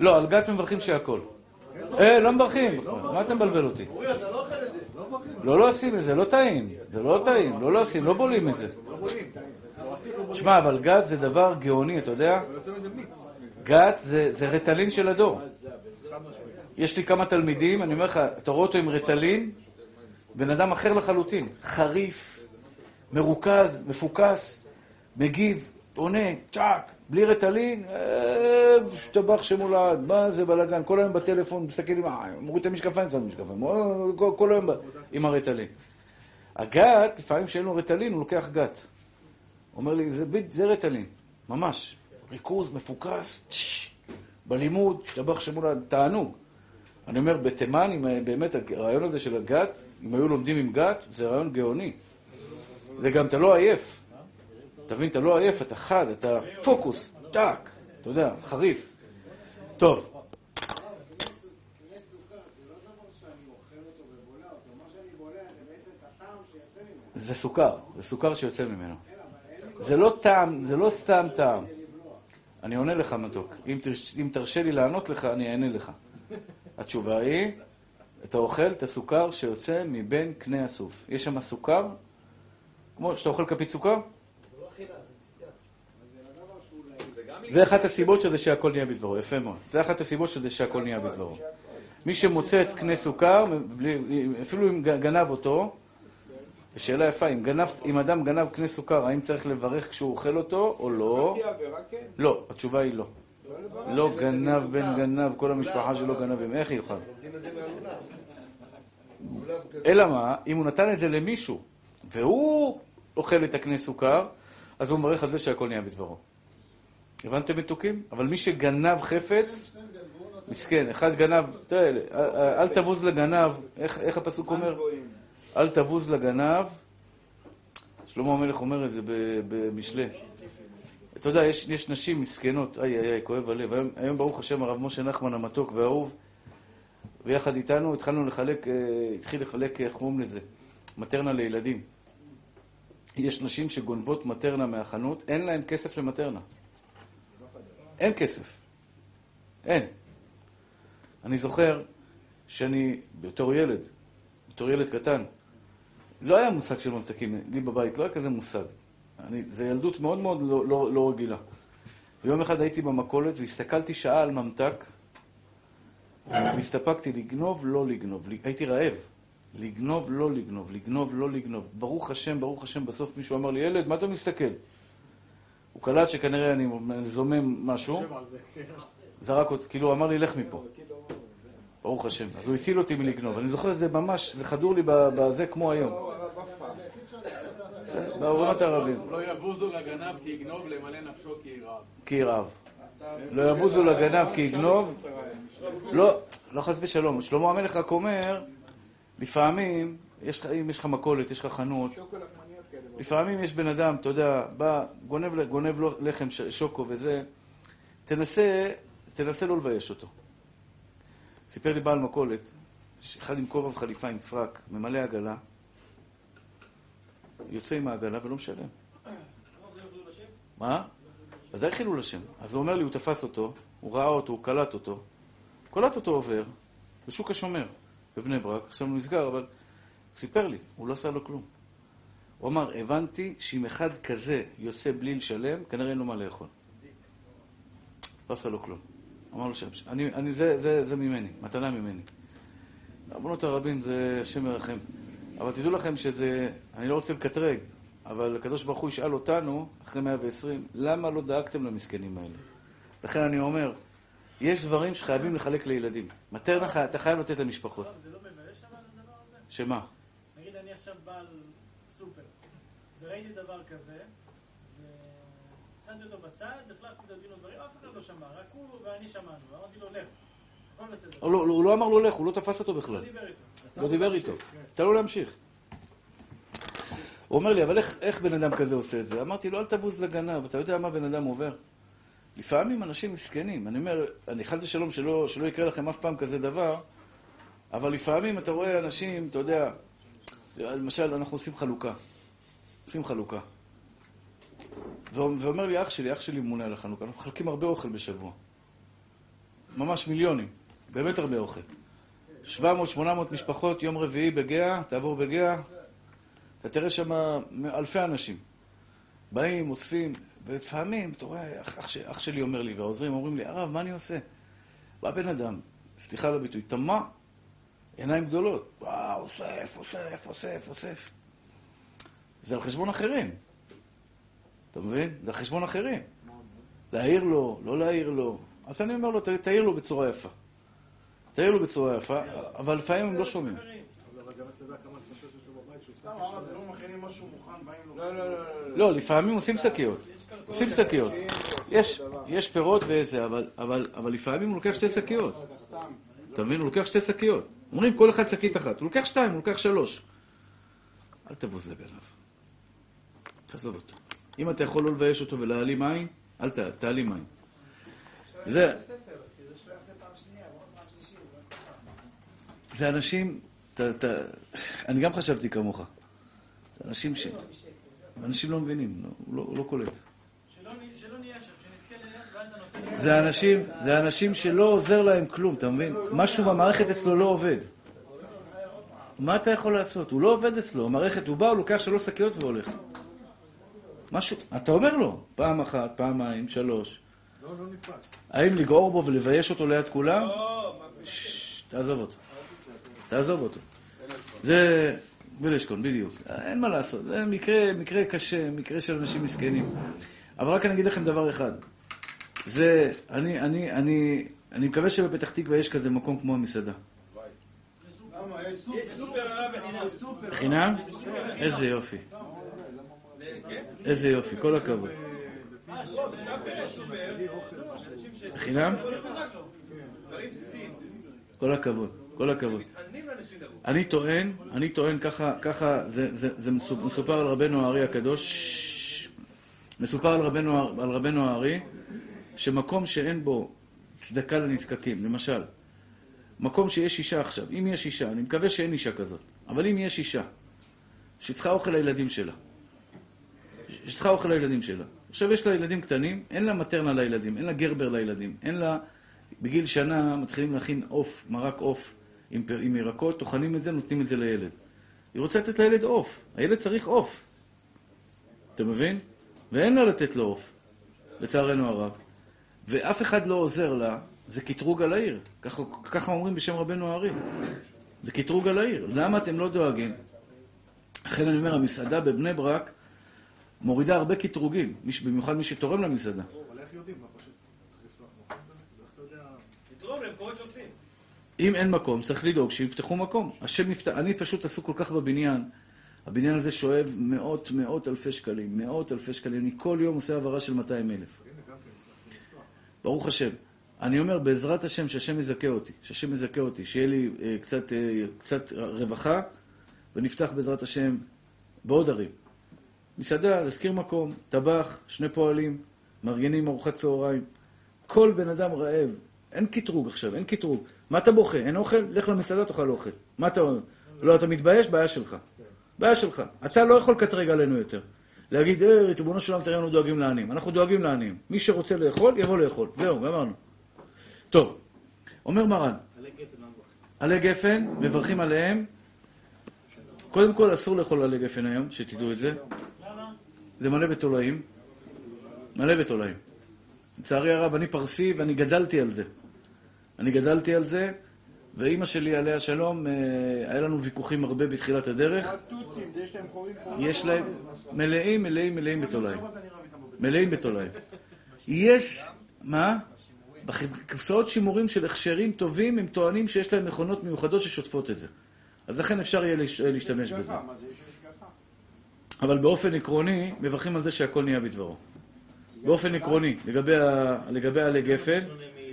לא, על גת מברכים שהכל. אה, לא מברכים. מה אתה מבלבל אותי? לא. לא עושים את זה, לא טעים. זה לא טעים, לא עושים, לא בולים את זה. תשמע, אבל גת זה דבר גאוני, אתה יודע? גת זה רטלין של הדור. יש לי כמה תלמידים, אני אומר לך, אתה רואה אותו עם רטלין, בן אדם אחר לחלוטין. חריף, מרוכז, מפוקס, מגיב, עונה, צ'אק, בלי רטלין, אה, השתבח שמולד, מה זה בלאגן, כל היום בטלפון, מסתכל עם ה... מוריד את המשקפיים, שם המשקפיים, אה, כל- היום עם הרטלין. הגת, לפעמים כשאין לו רטלין, הוא לוקח גת. אומר לי, זה, זה רטלין, ממש. ריכוז, מפוקס, בלימוד, השתבח תענוג. אני אומר, בתימן, אם באמת הרעיון הזה של הגת, אם היו לומדים עם גת, זה רעיון גאוני. זה גם, אתה לא עייף. אתה מבין, אתה לא עייף, אתה חד, אתה פוקוס, טאק, אתה יודע, חריף. טוב, זה סוכר, זה סוכר שיוצא ממנו. זה לא טעם, זה לא סתם טעם. אני עונה לך, מתוק. אם תרשה לי לענות לך, אני אענה לך. התשובה היא, אתה אוכל את הסוכר שיוצא מבין קנה הסוף. יש שם סוכר, כמו שאתה אוכל כפית סוכר, זה אחת הסיבות של זה שהכל נהיה בדברו, יפה מאוד. זה אחת הסיבות של זה שהכל נהיה בדברו. מי שמוצץ קנה סוכר, אפילו אם גנב אותו, שאלה יפה, אם, גנב, אם אדם גנב קנה סוכר, האם צריך לברך כשהוא אוכל אותו או לא? כן. לא, התשובה היא לא. לא גנב בן גנב, כל המשפחה שלו גנבים, איך כזה. אלא מה, אם הוא נתן את זה למישהו, והוא אוכל את הקנה סוכר, אז הוא מברך על זה שהכל נהיה בדברו. הבנתם מתוקים? אבל מי שגנב חפץ, מסכן, אחד גנב, תראה, אל- תבוז לגנב, איך הפסוק אומר? אל תבוז לגנב. שלמה המלך אומר את זה במשלי. אתה יודע, יש, יש נשים מסכנות, איי איי איי, כואב הלב. היום, היום ברוך השם הרב משה נחמן המתוק והאהוב, ויחד איתנו התחלנו לחלק, אה, התחיל לחלק, איך קוראים לזה? מטרנה לילדים. יש נשים שגונבות מטרנה מהחנות, אין להן כסף למטרנה. אין כסף. אין. אני זוכר שאני, בתור ילד, בתור ילד קטן, לא היה מושג של ממתקים, לי בבית לא היה כזה מושג. אני, זה ילדות מאוד מאוד לא, לא, לא רגילה. ויום אחד הייתי במכולת והסתכלתי שעה על ממתק, והסתפקתי לגנוב, לא לגנוב. הייתי רעב. לגנוב, לא לגנוב, לגנוב, לא לגנוב. ברוך השם, ברוך השם, בסוף מישהו אמר לי, ילד, מה אתה מסתכל? הוא קלט שכנראה אני זומם משהו, זה. זרק אותי, כאילו, אמר לי, לך מפה. ברוך השם. אז הוא הציל אותי מלגנוב. אני זוכר שזה ממש, זה חדור לי בזה כמו היום. פעם. זה בעוונות הרבים. לא יבוזו לגנב כי יגנוב, למלא נפשו כי ירעב. כי ירעב. לא יבוזו לגנב כי יגנוב. לא, לא חס ושלום. שלמה המלך רק אומר, לפעמים, יש אם יש לך מכולת, יש לך חנות. לפעמים יש בן אדם, אתה יודע, בא, גונב, לחם, שוקו וזה, תנסה, תנסה לא לבייש אותו. סיפר לי בעל מכולת, שאחד עם כובע וחליפה עם פרק, ממלא עגלה, יוצא עם העגלה ולא משלם. מה? אז זה חילול השם. אז הוא אומר לי, הוא תפס אותו, הוא ראה אותו, הוא קלט אותו, קלט אותו עובר בשוק השומר בבני ברק, עכשיו הוא נסגר, אבל הוא סיפר לי, הוא לא עשה לו כלום. הוא אמר, הבנתי שאם אחד כזה יוצא בלי לשלם, כנראה אין לו מה לאכול. לא עשה לו כלום. אמר לו שם, אני, אני, זה, זה, זה ממני, מתנה ממני. רבנות הרבים זה השם ירחם. אבל תדעו לכם שזה, אני לא רוצה לקטרג, אבל הקדוש ברוך הוא ישאל אותנו, אחרי 120, למה לא דאגתם למסכנים האלה? לכן אני אומר, יש דברים שחייבים לחלק לילדים. מטרנה אתה חייב לתת למשפחות. זה לא מבייש אבל הדבר הזה? שמה? נגיד אני עכשיו בעל סופר, וראיתי דבר כזה, וצדתי אותו בצד, החלפתי את הדין ודברים, אף אחד לא שמע, רק הוא ואני שמענו, אמרתי לו, לך. הוא לא, הוא לא אמר לו לך, הוא לא תפס אותו בכלל. לא דיבר איתו. לא דיבר איתו. תן לו להמשיך. הוא אומר לי, אבל איך, בן אדם כזה עושה את זה? אמרתי לו, אל תבוז לגנב, אתה יודע מה בן אדם עובר? לפעמים אנשים מסכנים. אני אומר, אני חס ושלום שלא, שלא יקרה לכם אף פעם כזה דבר, אבל לפעמים אתה רואה אנשים, אתה יודע, למשל, אנחנו עושים חלוקה. עושים חלוקה. ואומר לי, אח שלי, אח שלי ממונה על החנוכה, אנחנו מחלקים הרבה אוכל בשבוע. ממש מיליונים. באמת הרבה אוכל. 700-800 משפחות, יום רביעי בגאה, תעבור בגאה, אתה תראה שם אלפי אנשים. באים, אוספים, ולפעמים, אתה רואה, אח, אח, שלי אומר לי, והעוזרים אומרים לי, הרב, מה אני עושה? בא בן אדם, סליחה על הביטוי, טמא, עיניים גדולות, וואו, אוסף, אוסף, אוסף, אוסף. זה על חשבון אחרים. אתה מבין? זה על חשבון אחרים. להעיר לו, לא להעיר לו. אז אני אומר לו, "ת- תעיר לו בצורה יפה. תעיר לו בצורה יפה, אבל לפעמים הם לא שומעים. לא לפעמים עושים שקיות. עושים שקיות. יש, פירות ואיזה, אבל, לפעמים הוא לוקח שתי שקיות. אתה מבין? הוא לוקח שתי שקיות. אומרים כל אחד שקית אחת. הוא לוקח שתיים, הוא לוקח שלוש. אל תבוז לגנב. תעזוב אותו. אם אתה יכול לא לבייש אותו ולהעלים מים, אל תעלים מים. זה, זה אנשים, ת, ת, אני גם חשבתי כמוך. זה אנשים ש... אנשים לא מבינים, לא- הוא לא, לא קולט. זה אנשים, זה אנשים שלא עוזר להם כלום, אתה מבין? משהו במערכת אצלו לא עובד. מה אתה יכול לעשות? הוא לא עובד אצלו, המערכת, הוא בא, הוא לוקח שלוש שקיות והולך. משהו, אתה אומר לו, פעם אחת, פעמיים, שלוש. לא, לא נתפס. האם לגעור בו ולבייש אותו ליד כולם? ששש, תעזוב אותו. תעזוב אותו. זה וילשקון, בדיוק. אין מה לעשות, זה מקרה, מקרה קשה, מקרה של אנשים מסכנים. אבל רק אני אגיד לכם דבר אחד. זה, אני, אני, אני, אני מקווה שבפתח תקווה יש כזה מקום כמו המסעדה. חינם? איזה יופי. איזה יופי, כל הכבוד. חינם? כל הכבוד, כל הכבוד. אני טוען, אני טוען ככה, ככה, זה, זה, זה מסופ- מסופר על רבנו הארי הקדוש. מסופר על רבנו הארי, שמקום שאין בו צדקה לנזקקים, למשל, מקום שיש אישה עכשיו, אם יש אישה, אני מקווה שאין אישה כזאת, אבל אם יש אישה שצריכה אוכל לילדים שלה, שצריכה אוכל לילדים שלה, עכשיו יש לה ילדים קטנים, אין לה מטרנה לילדים, אין לה גרבר לילדים, אין לה... בגיל שנה מתחילים להכין עוף, מרק עוף עם, עם ירקות, טוחנים את זה, נותנים את זה לילד. היא רוצה לתת לילד עוף, הילד צריך עוף. אתה מבין? ואין לה לתת לו עוף, לצערנו הרב. ואף אחד לא עוזר לה, זה קטרוג על העיר. ככה, ככה אומרים בשם רבנו הארי. זה קטרוג על העיר. למה אתם לא דואגים? לכן אני אומר, המסעדה בבני ברק מורידה הרבה קטרוגים, במיוחד מי שתורם למסעדה. אבל איך יודעים? מה פשוט? צריך לפתוח מקום כזה? איך אתה יודע? לתרום למקומות שעושים. אם אין מקום, צריך לדאוג שיפתחו מקום. השם נפתח, אני פשוט עסוק כל כך בבניין. הבניין הזה שואב מאות, מאות אלפי שקלים, מאות אלפי שקלים. אני כל יום עושה העברה של 200 אלף. ברוך השם. אני אומר, בעזרת השם, שהשם יזכה אותי, שהשם יזכה אותי, שיהיה לי אה, קצת, אה, קצת רווחה, ונפתח בעזרת השם בעוד ערים. מסעדה, להזכיר מקום, טבח, שני פועלים, מארגנים ארוחת צהריים. כל בן אדם רעב, אין קטרוג עכשיו, אין קטרוג. מה אתה בוכה? אין אוכל? לך למסעדה, תאכל אוכל. מה אתה? לא, אתה מתבייש? בעיה שלך. בעיה שלך. אתה לא יכול לקטרג עלינו יותר. להגיד, אה, ריבונו של עולם, תראה לנו דואגים לעניים. אנחנו דואגים לעניים. מי שרוצה לאכול, יבוא לאכול. זהו, גמרנו. טוב, אומר מרן, עלי גפן, מברכים עליהם. קודם כל, אסור לאכול עלי גפן היום, שתדעו את זה. זה מלא בתולעים. מלא בתולעים. לצערי הרב, אני פרסי ואני גדלתי על זה. אני גדלתי על זה, ואימא שלי, עליה שלום, אה, היה לנו ויכוחים הרבה בתחילת הדרך. יש להם מלאים, מלאים, מלאים בתולעים. מלאים בתולעים. יש, מה? בקופסאות שימורים של הכשרים טובים, הם טוענים שיש להם מכונות מיוחדות ששוטפות את זה. אז לכן אפשר יהיה להש- להשתמש בזה. אבל באופן עקרוני, מברכים על זה שהכל נהיה בדברו. באופן עקרוני, לגבי ה- לגבי עלי גפן,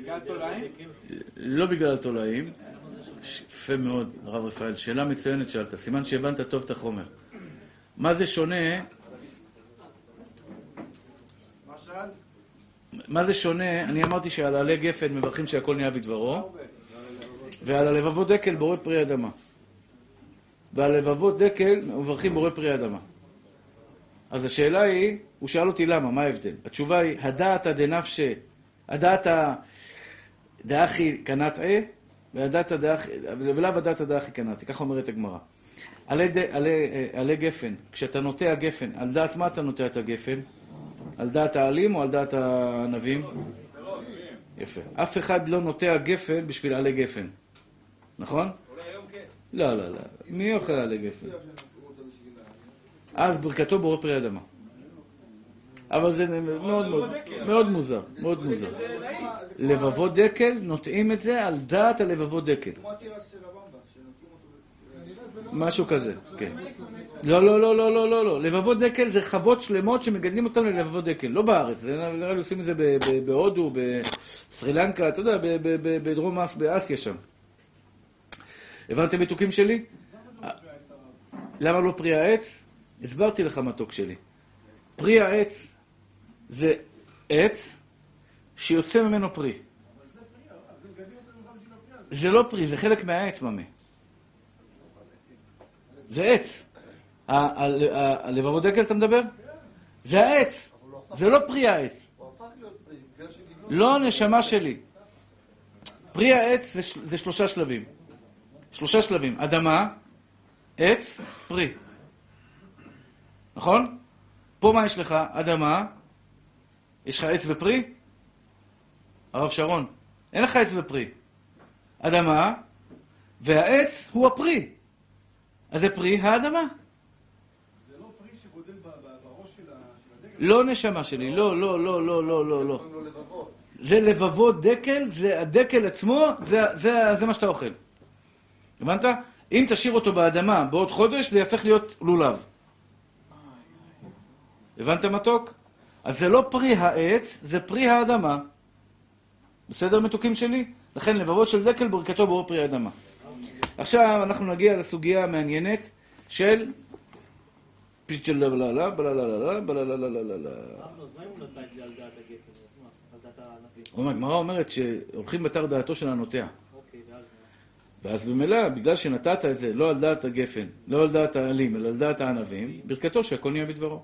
בגלל תולעים? לא בגלל התולעים, יפה מאוד, הרב רפאל, שאלה מצוינת שאלת, סימן שהבנת טוב את החומר. מה זה שונה? מה זה שונה, אני אמרתי שעל עלי גפן מברכים שהכל נהיה בדברו, ועל הלבבות דקל בורא פרי אדמה. ועל לבבות דקל מברכים בורא פרי אדמה. אז השאלה היא, הוא שאל אותי למה, מה ההבדל? התשובה היא, הדעתא דנפשי, הדעתא דאחי והדעתא דאחי, ולאו הדעתא דאחי קנתאה, ככה אומרת הגמרא. עלי, עלי, אה, עלי גפן, כשאתה נוטע גפן, על דעת מה אתה נוטע את הגפן? על דעת העלים או על דעת הענבים? יפה. אף אחד לא נוטע גפן בשביל עלי גפן, נכון? לא, לא, לא. מי אוכל עלי גפן? אז ברכתו בורא פרי אדמה. אבל זה מאוד מאוד, מאוד מוזר, מאוד מוזר. לבבות דקל, נוטעים את זה על דעת הלבבות דקל. אותו... משהו כזה, כן. לא, לא, לא, לא, לא, לא, לא. לבבות דקל זה חוות שלמות שמגדלים אותן ללבבות דקל, לא בארץ. זה נראה לי עושים את זה בהודו, בסרילנקה, אתה יודע, בדרום אס, באסיה שם. הבנתם מתוקים שלי? למה לא פרי העץ? הסברתי לך מתוק שלי. פרי העץ זה עץ שיוצא ממנו פרי. זה לא פרי, זה חלק מהעץ, ממי. זה עץ. הלבבות דקל אתה מדבר? זה העץ. זה לא פרי העץ. לא נשמה שלי. פרי העץ זה, זה שלושה שלבים. שלושה שלבים. אדמה, עץ, פרי. נכון? פה מה יש לך? אדמה, יש לך עץ ופרי? הרב שרון, אין לך עץ ופרי. אדמה, והעץ הוא הפרי. אז זה פרי האדמה. זה לא פרי שגודל בראש של הדגל. לא נשמה שלי, לא, לא, לא, לא, לא, לא, לא. זה לבבות דקל, זה הדקל עצמו, זה, זה, זה מה שאתה אוכל. הבנת? אם תשאיר אותו באדמה בעוד חודש, זה יהפך להיות לולב. הבנת מתוק? אז זה לא פרי העץ, זה פרי האדמה. בסדר מתוקים שלי? לכן לבבות של דקל ברכתו ברור פרי האדמה. עכשיו אנחנו נגיע לסוגיה המעניינת של הגמרא אומרת שהולכים בתר דעתו של הנוטע. אוקיי, ואז במילא, בגלל שנתת את זה לא על דעת הגפן, לא על דעת העלים, אלא על דעת הענבים, ברכתו שהכל נהיה בדברו.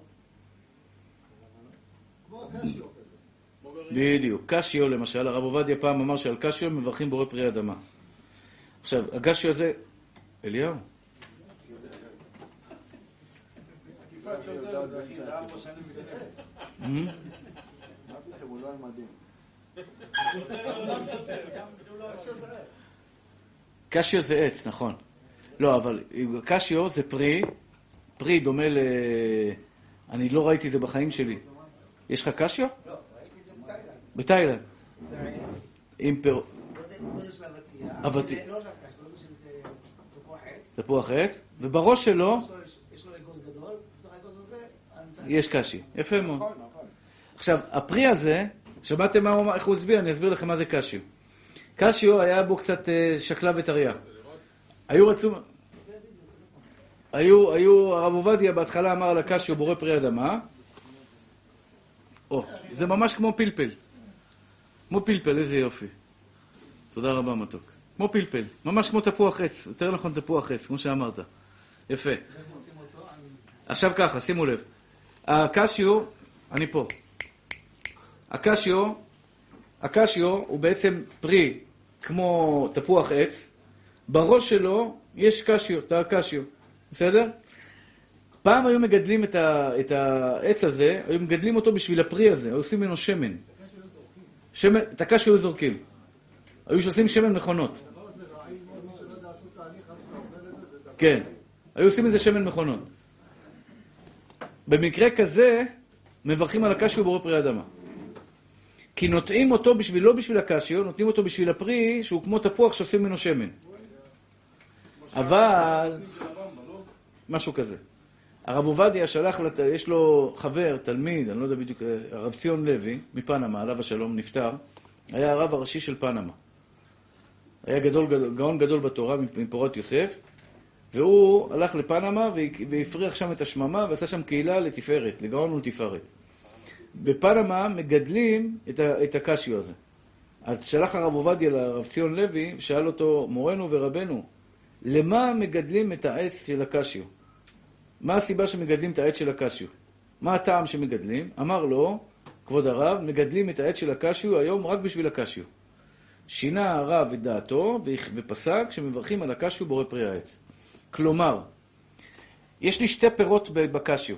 בדיוק. קשיו למשל, הרב עובדיה פעם אמר שעל קשיו מברכים בורא פרי אדמה. עכשיו, הקשיו הזה... אליהו. קשיו זה עץ, נכון. לא, אבל קשיו זה פרי, פרי דומה ל... אני לא ראיתי את זה בחיים שלי. יש לך קשיו? לא, ראיתי את זה בתאילנד. בתאילנד. עם של אבטיח. לא אה, תפוח עץ. ובראש שלו יש קשי. יפה מאוד. נכון, נכון. עכשיו, הפרי הזה, שמעתם מה הוא אמר, איך הוא הסביר? אני אסביר לכם מה זה קשיו. קשיו היה בו קצת אה, שקלה וטריה. היו רצו... היו, היו, הרב עובדיה בהתחלה אמר על הקשיו בורא פרי אדמה. או, זה ממש כמו פלפל. כמו פלפל, איזה יופי. תודה רבה, מתוק. כמו פלפל, ממש כמו תפוח עץ, יותר נכון תפוח עץ, כמו שאמרת. יפה. עכשיו ככה, שימו לב. הקשיו, אני פה. הקשיו, הקשיו הוא בעצם פרי כמו תפוח עץ, בראש שלו יש קשיו, תא קשיו, בסדר? פעם היו מגדלים את, ה, את העץ הזה, היו מגדלים אותו בשביל הפרי הזה, היו עושים ממנו שמן. שמן, את הקשיו היו זורקים. היו שעושים שמן מכונות. כן, היו עושים מזה שמן מכונות. במקרה כזה, מברכים על הקשיו בורא פרי אדמה. כי נוטעים אותו בשביל, לא בשביל הקשיו, נוטעים אותו בשביל הפרי, שהוא כמו תפוח שעושים ממנו שמן. אבל... משהו כזה. הרב עובדיה שלח, לת... יש לו חבר, תלמיד, אני לא יודע בדיוק, הרב ציון לוי, מפנמה, עליו השלום, נפטר, היה הרב הראשי של פנמה. היה גדול, גדול, גאון גדול בתורה מפורת יוסף, והוא הלך לפנמה והפריח שם את השממה ועשה שם קהילה לתפארת, לגאון ולתפארת. בפנמה מגדלים את, ה, את הקשיו הזה. אז שלח הרב עובדיה לרב ציון לוי, שאל אותו, מורנו ורבנו, למה מגדלים את העץ של הקשיו? מה הסיבה שמגדלים את העץ של הקשיו? מה הטעם שמגדלים? אמר לו, כבוד הרב, מגדלים את העץ של הקשיו היום רק בשביל הקשיו. שינה הרב את דעתו ופסק שמברכים על הקשיו בורא פרי העץ. כלומר, יש לי שתי פירות בקשיו.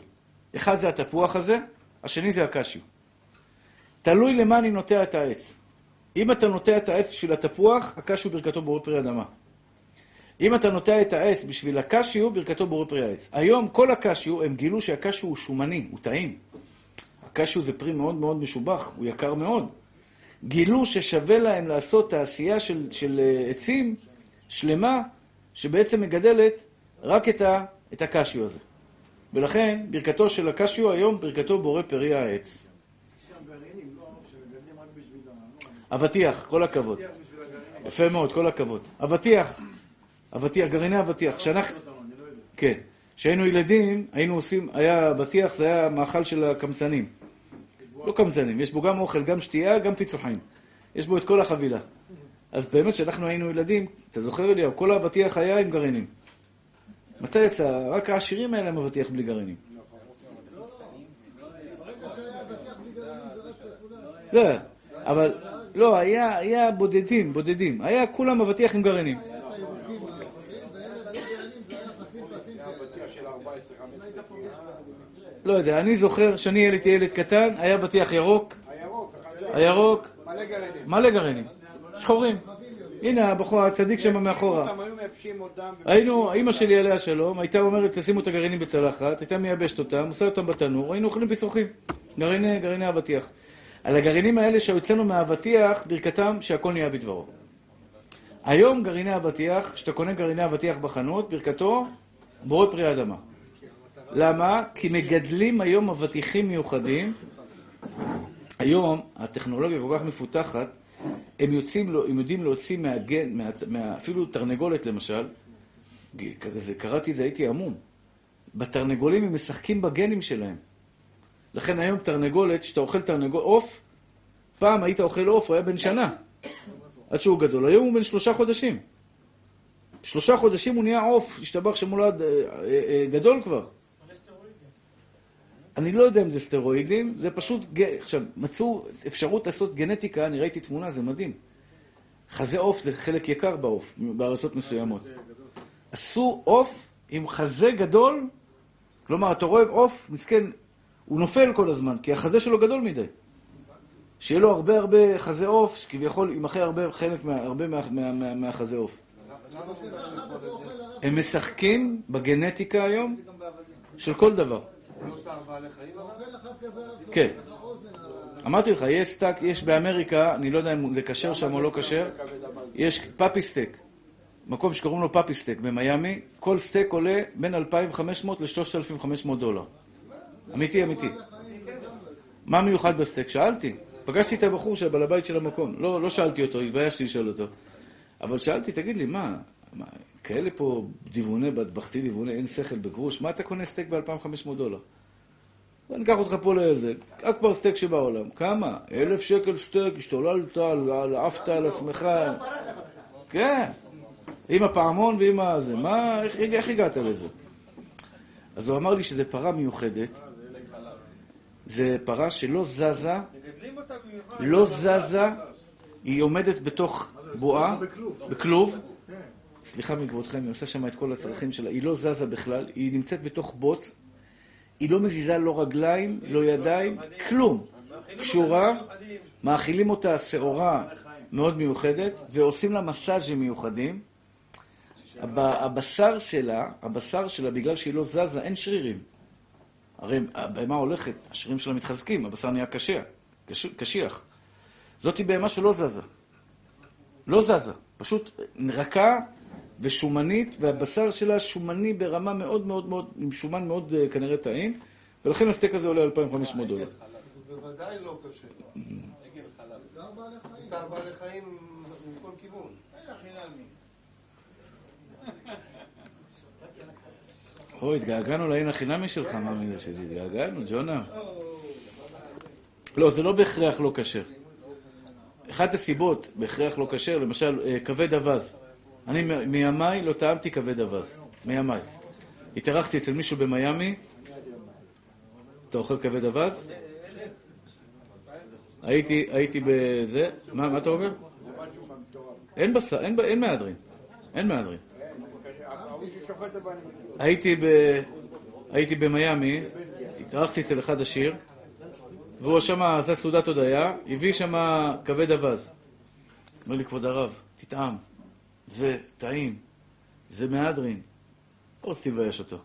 אחד זה התפוח הזה, השני זה הקשיו. תלוי למה אני נוטע את העץ. אם אתה נוטע את העץ בשביל התפוח, הקשיו ברכתו בורא פרי אדמה. אם אתה נוטע את העץ בשביל הקשיו, ברכתו בורא פרי העץ. היום כל הקשיו, הם גילו שהקשיו הוא שומני, הוא טעים. הקשיו זה פרי מאוד מאוד משובח, הוא יקר מאוד. גילו ששווה להם לעשות תעשייה של, של עצים שלמה, שבעצם מגדלת רק את, ה, את הקשיו הזה. ולכן, ברכתו של הקשיו היום, ברכתו בורא פרי העץ. אבטיח, כל הכבוד. יפה מאוד, כל הכבוד. אבטיח, אבטיח, גרעיני אבטיח. שאנחנו... לא. כן. כשהיינו ילדים, היינו עושים, היה אבטיח, זה היה מאכל של הקמצנים. לא קמצנים, יש בו גם אוכל, גם שתייה, גם פיצוחים. יש בו את כל החבילה. אז באמת, כשאנחנו היינו ילדים, אתה זוכר אליהו, כל האבטיח היה עם גרעינים. מתי יצא? רק העשירים היה להם אבטיח בלי גרעינים. זה. זה, אבל, לא, היה בודדים, בודדים. היה כולם אבטיח עם גרעינים. היה את הירוקים האחרים, ואלה בלי גרעינים זה היה פסים פסים כאלה. אבטיח של 14-15 לא יודע, אני זוכר שאני ילד ילד קטן, היה אבטיח ירוק, הירוק, הירוק, מלא גרעינים. מלא גרעינים, שחורים. הנה הבחור הצדיק שם מאחורה. היינו, אימא שלי עליה שלום, הייתה אומרת תשימו את הגרעינים בצלחת, הייתה מייבשת אותם, עושה אותם בתנור, היינו אוכלים פיצוחים. גרעיני, גרעיני אבטיח. על הגרעינים האלה שהוצאנו מהאבטיח, ברכתם שהכל נהיה בדברו. היום גרעיני אבטיח, כשאתה קונה גרעיני אבטיח בחנות, ברכתו, בורא פרי האדמה. למה? כי מגדלים היום אבטיחים מיוחדים. היום הטכנולוגיה כל כך מפותחת, הם יוצאים, הם יודעים להוציא מהגן, מה, מה, אפילו תרנגולת למשל, זה, קראתי את זה, הייתי המום. בתרנגולים הם משחקים בגנים שלהם. לכן היום תרנגולת, כשאתה אוכל תרנגול, עוף, פעם היית אוכל עוף, הוא היה בן שנה, עד שהוא גדול. היום הוא בן שלושה חודשים. שלושה חודשים הוא נהיה עוף, השתבח שמולד אה, אה, אה, גדול כבר. אני לא יודע אם זה סטרואידים, זה פשוט, עכשיו, מצאו אפשרות לעשות גנטיקה, אני ראיתי תמונה, זה מדהים. חזה עוף זה חלק יקר בעוף, בארצות מסוימות. עשו עוף עם חזה גדול, כלומר, אתה רואה עוף, מסכן, הוא נופל כל הזמן, כי החזה שלו גדול מדי. שיהיה לו הרבה הרבה חזה עוף, שכביכול יימכר הרבה, חלק מה, הרבה מה, מה, מה, מהחזה עוף. הם משחקים בגנטיקה היום של כל דבר. הרב כן. אמרתי לך, יש סטייק, יש באמריקה, אני לא יודע אם זה כשר שם או לא כשר, יש Papi Steak. מקום שקוראים לו Papi Steak במיאמי, כל סטייק עולה בין 2,500 ל-3,500 דולר. אמיתי, אמיתי. מה מיוחד בסטייק? שאלתי. פגשתי את הבחור של בעל הבית של המקום. לא, לא שאלתי אותו, התביישתי לשאול אותו. אבל שאלתי, תגיד לי, מה, מה כאלה פה دیوونه, בטבחתי دیوونه, אין שכל בגרוש, מה אתה קונה סטייק ב-2,500 דולר? אני אקח אותך פה לאיזה, אכבר סטייק שבעולם. כמה? אלף שקל סטייק, השתוללת, עפת על עצמך. כן. עם הפעמון ועם הזה. מה, איך, הגעת לזה? אז הוא אמר לי שזו פרה מיוחדת. זה פרה שלא זזה. לא זזה, היא עומדת בתוך בועה, בכלוב. סליחה מכבודכם, היא עושה שם את כל הצרכים שלה. היא לא זזה בכלל, היא נמצאת בתוך בוץ, היא לא מזיזה לא רגליים, לא ידיים, כלום. קשורה, מאכילים אותה שעורה מאוד מיוחדת, ועושים לה מסאז'ים מיוחדים. הב- הבשר שלה, הבשר שלה, בגלל שהיא לא זזה, אין שרירים. הרי הבהמה הולכת, השרירים שלה מתחזקים, הבשר נהיה קשיח, קש- קשיח. זאתי בהמה שלא זזה. לא זזה. פשוט רכה ושומנית, והבשר שלה שומני ברמה מאוד מאוד מאוד, עם שומן מאוד אה, כנראה טעים, ולכן הסטייק הזה עולה 2,500 דולר. זה בוודאי לא קשה. צער בעלי חיים. צער בעלי חיים מכל כיוון. אוי, התגעגענו לעין החינמי שלך, מאמינה שלי. התגעגענו, ג'ונה. לא, זה לא בהכרח לא כשר. אחת הסיבות בהכרח לא כשר, למשל, אה, כבד אווז. אני מימיי לא טעמתי כבד אווז. מימיי. התארחתי אצל מישהו במיאמי. אתה אוכל כבד אווז? הייתי, הייתי בזה, מה, מה אתה אומר? אין בשר, אין, אין מהדרין. אין מהדרין. הייתי, ב... הייתי במיאמי, התארחתי אצל אחד עשיר, והוא שם עשה סעודת הודיה, הביא שם כבד אווז. אומר לי, כבוד הרב, תטעם, זה טעים, זה מהדרין. לא רציתי לבייש אותו.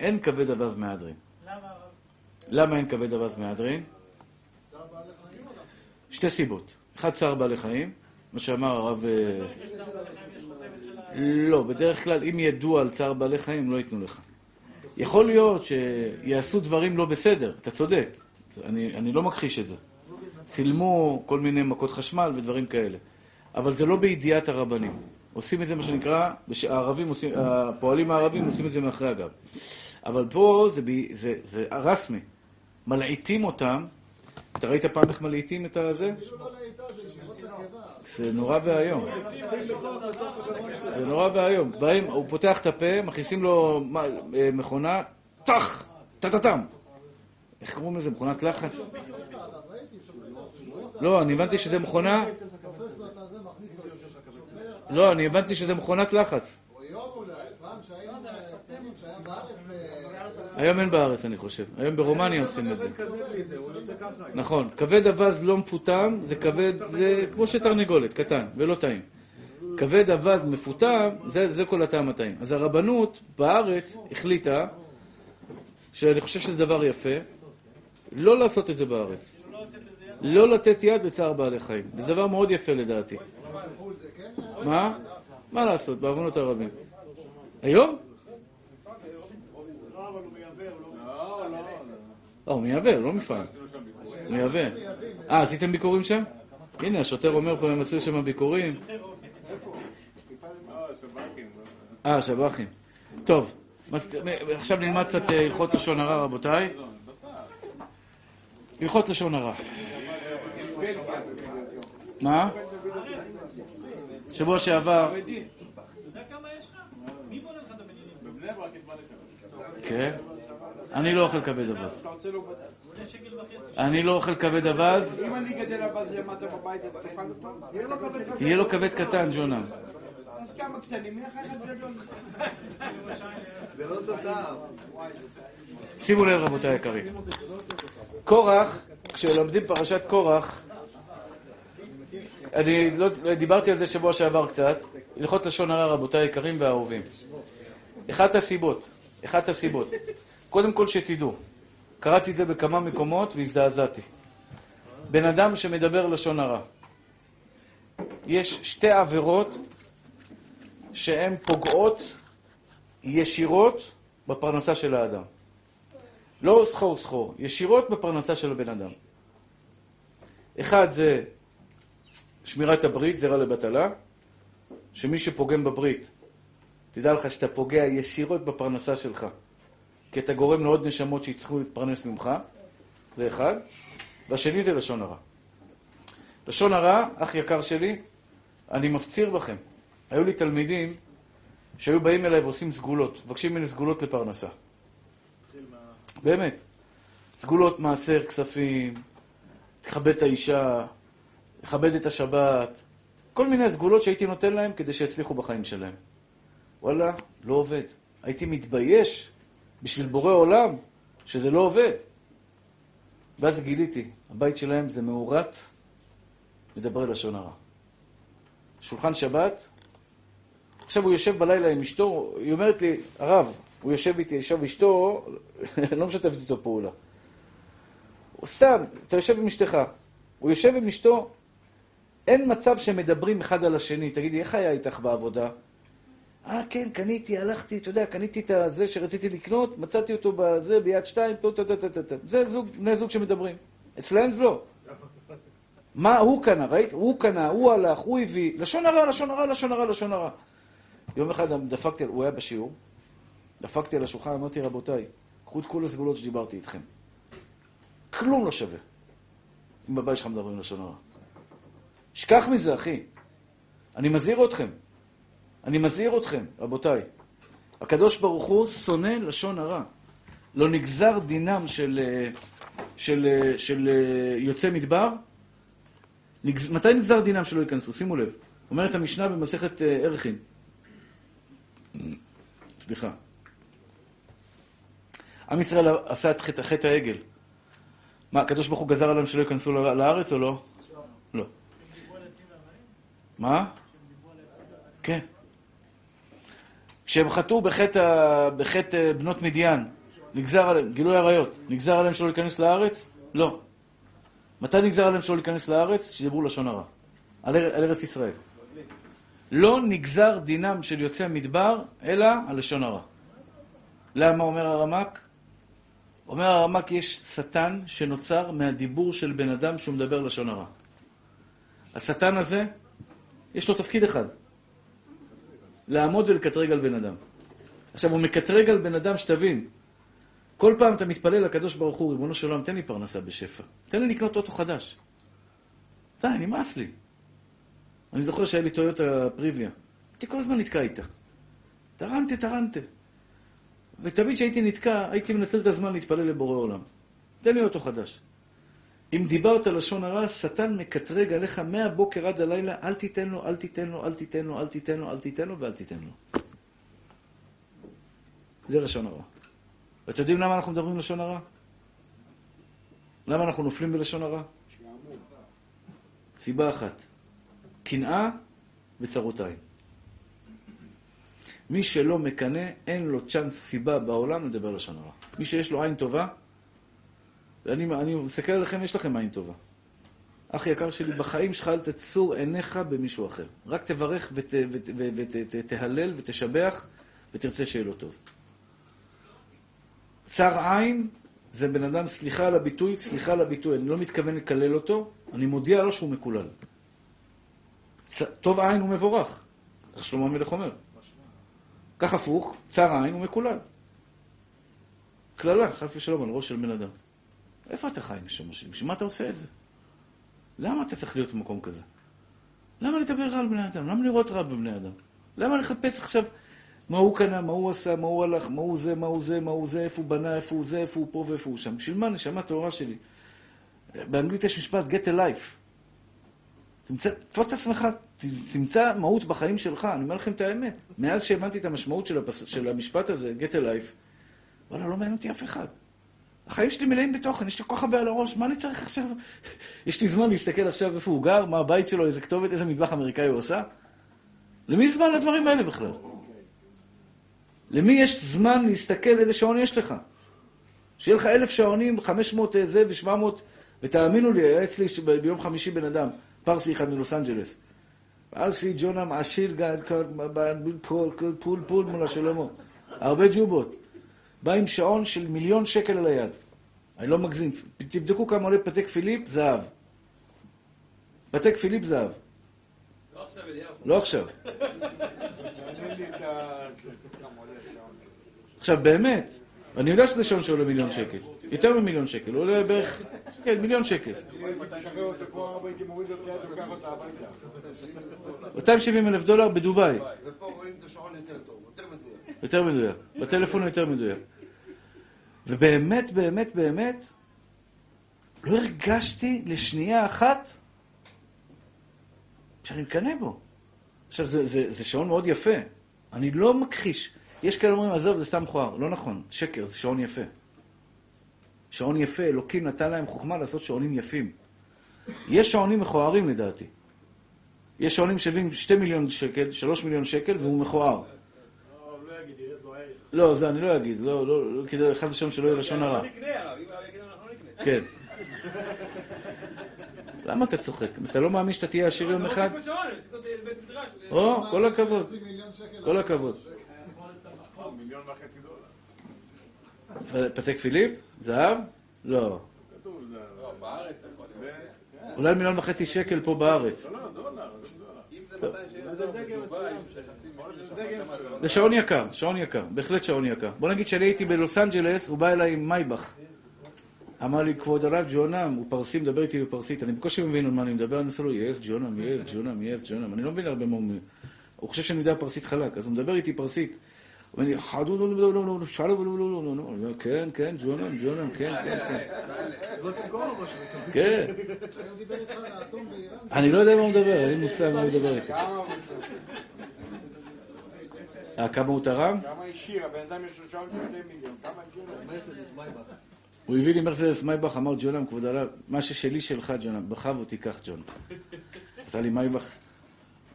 אין כבד אווז מהדרין. למה? למה אין כבד אווז מהדרין? שתי סיבות. אחד, צער בעלי חיים, מה שאמר הרב... אה, ה... לא, בדרך כלל, אם ידוע על צער בעלי חיים, לא ייתנו לך. יכול להיות שיעשו דברים לא בסדר, אתה צודק. אני, אני לא מכחיש את זה. צילמו כל מיני מכות חשמל ודברים כאלה. אבל זה לא בידיעת הרבנים. עושים את זה, מה שנקרא, הערבים עושים, הפועלים הערבים עושים את זה מאחורי הגב. אבל פה זה, זה, זה רסמי. מלעיטים אותם. אתה ראית פעם איך מלעיטים את הזה? זה נורא ואיום. זה נורא ואיום. באים, הוא פותח את הפה, מכניסים לו מכונה, טח, טה-טה-טם. איך קוראים לזה? מכונת לחץ? לא, אני הבנתי שזה מכונה... תופס לו את הזה, מכניס לו את שופך. לא, אני הבנתי שזה מכונת לחץ. היום אין בארץ, אני חושב. היום ברומניה עושים את זה. ככה. נכון. כבד אווז לא מפוטם, זה כבד, זה כמו שתרנגולת, קטן, ולא טעים. כבד אבד מפוטם, זה, זה כל הטעם הטעים. אז הרבנות בארץ החליטה, שאני חושב שזה דבר יפה, לא לעשות את זה בארץ. לא לתת יד לצער בעלי חיים. זה דבר מאוד יפה לדעתי. מה? מה לעשות, בעוונות הרבים. היום? לא, הוא מייבא, לא... מפעל. מייבא. אה, עשיתם ביקורים שם? הנה, השוטר אומר פה, הם עשו שם ביקורים. לא, שב"כים. אה, שב"חים. טוב, עכשיו נלמד קצת אה, הלכות לשון הרע, רבותיי. הלכות לשון הרע. מה? שבוע שעבר, אתה יודע כמה יש לך? מי בונה לך את הבניינים? בבני ברק יש מלא שב"כים. כן. אני לא אוכל כבד אווז. וחצי. אני לא אוכל כבד אווז, אם אני גדל אבז למטה בבית, אתה תאכל אותו? יהיה לו כבד כזה. יהיה לו כבד קטן, ג'ונם. אז כמה קטנים. זה לא טעם. שימו לב, רבותיי היקרים. קורח, כשלומדים פרשת קורח, אני לא, דיברתי על זה שבוע שעבר קצת, הלכות לשון הרע, רבותיי היקרים והאהובים. אחת הסיבות, אחת הסיבות. קודם כל שתדעו, קראתי את זה בכמה מקומות והזדעזעתי. בן אדם שמדבר לשון הרע. יש שתי עבירות שהן פוגעות ישירות בפרנסה של האדם. לא סחור סחור, ישירות בפרנסה של הבן אדם. אחד זה שמירת הברית, זרע לבטלה, שמי שפוגם בברית, תדע לך שאתה פוגע ישירות בפרנסה שלך, כי אתה גורם לעוד נשמות שיצטרכו להתפרנס ממך, זה אחד. והשני זה לשון הרע. לשון הרע, אח יקר שלי, אני מפציר בכם. היו לי תלמידים שהיו באים אליי ועושים סגולות, מבקשים ממני סגולות לפרנסה. באמת. סגולות מעשר כספים, תכבד את האישה, תכבד את השבת, כל מיני סגולות שהייתי נותן להם כדי שיצליחו בחיים שלהם. וואלה, לא עובד. הייתי מתבייש בשביל בורא עולם שזה לא עובד. ואז גיליתי, הבית שלהם זה מאורת מדברי לשון הרע. שולחן שבת, עכשיו הוא יושב בלילה עם אשתו, היא אומרת לי, הרב, הוא יושב איתי, יושב אשתו, [laughs] לא משתפת איתו פעולה. סתם, אתה יושב עם אשתך, הוא יושב עם אשתו, אין מצב שמדברים אחד על השני. תגידי, איך היה איתך בעבודה? אה, כן, קניתי, הלכתי, אתה יודע, קניתי את הזה שרציתי לקנות, מצאתי אותו בזה, ביד שתיים, טו, טו, טו, טו, טו, טו. זה זוג, בני זוג שמדברים. אצלהם זה לא. מה הוא קנה, ראית? הוא קנה, הוא הלך, הוא הביא. לשון הרע, לשון הרע, לשון הרע, לשון הרע. יום אחד דפקתי, הוא היה בשיעור, דפקתי על השולחן, אמרתי, רבותיי, קחו את כל הסגולות שדיברתי איתכם. כלום לא שווה. אם בבית שלך מדברים לשון הרע. שכח מזה, אחי. אני מזהיר אתכם. אני מזהיר אתכם, רבותיי. הקדוש ברוך הוא שונא לשון הרע. לא נגזר דינם של, אה, של, אה, של אה, יוצא מדבר? נגז... מתי נגזר דינם שלא ייכנסו? שימו לב. אומרת המשנה במסכת ערכין. סליחה. עם ישראל עשה את חטא, חטא העגל. מה, הקדוש ברוך הוא גזר עליהם שלא ייכנסו לארץ או? לא. מה? כן. כשהם חטאו בחטא, בחטא בנות מדיין, נגזר עליהם, גילוי עריות, נגזר עליהם שלא להיכנס לארץ? לא. מתי נגזר עליהם שלא להיכנס לארץ? שדיברו לשון הרע. על, על ארץ ישראל. לא נגזר דינם של יוצאי המדבר, אלא על לשון הרע. למה אומר הרמק? אומר הרמק, יש שטן שנוצר מהדיבור של בן אדם שהוא מדבר לשון הרע. השטן הזה, יש לו תפקיד אחד. לעמוד ולקטרג על בן אדם. עכשיו, הוא מקטרג על בן אדם שתבין. כל פעם אתה מתפלל לקדוש ברוך הוא, ריבונו של עולם, תן לי פרנסה בשפע. תן לי לקנות אוטו חדש. די, נמאס לי. אני זוכר שהיה לי טויוטה פריביה. הייתי כל הזמן נתקע איתה. טרנטה, טרנטה. ותמיד כשהייתי נתקע, הייתי מנצל את הזמן להתפלל לבורא עולם. תן לי אוטו חדש. אם דיברת לשון הרע, שטן מקטרג עליך מהבוקר עד הלילה, אל תיתן לו, אל תיתן לו, אל תיתן לו, אל תיתן לו, אל תיתן לו ואל תיתן לו. זה לשון הרע. ואתם יודעים למה אנחנו מדברים לשון הרע? למה אנחנו נופלים בלשון הרע? סיבה אחת, קנאה וצרות עין. מי שלא מקנא, אין לו צ'אנס סיבה בעולם לדבר לשון הרע. מי שיש לו עין טובה, ואני אני מסתכל עליכם, יש לכם עין טובה. אח יקר שלי, בחיים שלך אל תצור עיניך במישהו אחר. רק תברך ותהלל ותשבח ותרצה שיהיה לו טוב. צר עין זה בן אדם, סליחה על הביטוי, סליחה על הביטוי, אני לא מתכוון לקלל אותו, אני מודיע לו שהוא מקולל. צ... טוב עין הוא מבורך, איך שלמה המלך אומר. כך הפוך, צר עין הוא מקולל. קללה, חס ושלום, על ראש של בן אדם. איפה אתה חי, נשמה שלי? בשביל מה אתה עושה את זה? למה אתה צריך להיות במקום כזה? למה לדבר רע על בני אדם? למה לראות רע בבני אדם? למה לחפש עכשיו מה הוא קנה, מה הוא עשה, מה הוא הלך, מה הוא זה, מה הוא זה, מה הוא זה, איפה הוא בנה, איפה הוא זה, איפה הוא פה ואיפה הוא שם? בשביל מה, נשמה טהורה שלי? באנגלית יש משפט, get a life. תמצא, תפוס את עצמך, תמצא מהות בחיים שלך, אני אומר לכם את האמת. מאז שהבנתי את המשמעות של, הפס... של המשפט הזה, get a life, וואלה, לא מעניין אותי אף אחד. החיים שלי מלאים בתוכן, יש לי כל כך הרבה על הראש, מה אני צריך עכשיו? [laughs] יש לי זמן להסתכל עכשיו איפה הוא גר, מה הבית שלו, איזה כתובת, איזה מטבח אמריקאי הוא עושה? למי זמן לדברים האלה בכלל? למי יש זמן להסתכל איזה שעון יש לך? שיהיה לך אלף שעונים, חמש מאות אה, זה ושבע מאות, ותאמינו לי, היה אצלי ביום חמישי בן אדם, פרסי אחד מלוס אנג'לס. פרסי جونم עשיר פול פול פול מול השלמה. הרבה ג'ובות. בא עם שעון של מיליון שקל על היד. אני לא מגזים. תבדקו כמה עולה פתק פיליפ, זהב. פתק פיליפ זהב. לא עכשיו, אליהו. לא עכשיו. [laughs] עכשיו, באמת, אני יודע שזה שעון שעולה מיליון שקל. יותר ממיליון שקל, הוא עולה בערך, כן, מיליון שקל. אם הייתי משחרר אותו כמו הרבה, הייתי מוריד אותו יד ולוקח אותה הביתה. 270 אלף דולר בדובאי. ופה רואים את השעון יותר טוב, יותר מדויק. יותר מדויק. בטלפון הוא יותר מדויק. ובאמת, באמת, באמת, לא הרגשתי לשנייה אחת שאני מקנא בו. עכשיו, זה, זה, זה שעון מאוד יפה. אני לא מכחיש. יש כאלה אומרים, עזוב, זה סתם מכוער. לא נכון, שקר, זה שעון יפה. שעון יפה, אלוקים נתן להם חוכמה לעשות שעונים יפים. יש שעונים מכוערים לדעתי. יש שעונים שווים 2 מיליון שקל, 3 מיליון שקל, והוא מכוער. לא, זה אני לא אגיד, לא, לא, לא, כדי חס ושלום שלא יהיה לשון הרע. אנחנו נקנה. אם הרב יקנה, אנחנו נקנה. כן. למה אתה צוחק? אתה לא מאמין שאתה תהיה עשיר יום אחד? אני אני או, כל הכבוד, שקל. כל הכבוד. מיליון וחצי דולר. פתק פיליפ? זהב? לא. לא, להיות. אולי מיליון וחצי שקל פה בארץ. לא. אם זה 270 דולר בדובאי, זה חצי מיליון. זה שעון יקר, שעון יקר, בהחלט שעון יקר. בוא נגיד שאני הייתי בלוס אנג'לס, הוא בא אליי עם Maybach. אמר לי, כבוד הרב جونم, הוא פרסי, מדבר איתי בפרסית, אני בקושי מבין על מה אני מדבר, אני עושה לו, yes, جونم, yes, جونم, yes, جونم, אני לא מבין הרבה מה הוא חושב שאני יודע פרסית חלק, אז הוא מדבר איתי פרסית. הוא אומר לי, חדו, לא, לא, לא, לא, שלו, לא, לא, לא, לא, לא, כן, כן, ג'ונם, ג'ונם, כן, כן, כן. כן. אני לא יודע מה הוא מדבר, אין לי מושג מה הוא מדבר איתי. כמה הוא- אה, כמה הוא תרם? כמה השאיר? הבן אדם יש לו שעון של 2 מיליון. כמה מייבך. הוא הביא לי מרצדס מייבך, אמר ג'ונם, כבוד הרב, מה ששלי שלך, ג'ונם, בכבוד תיקח, ג'ון. עשה לי מייבך,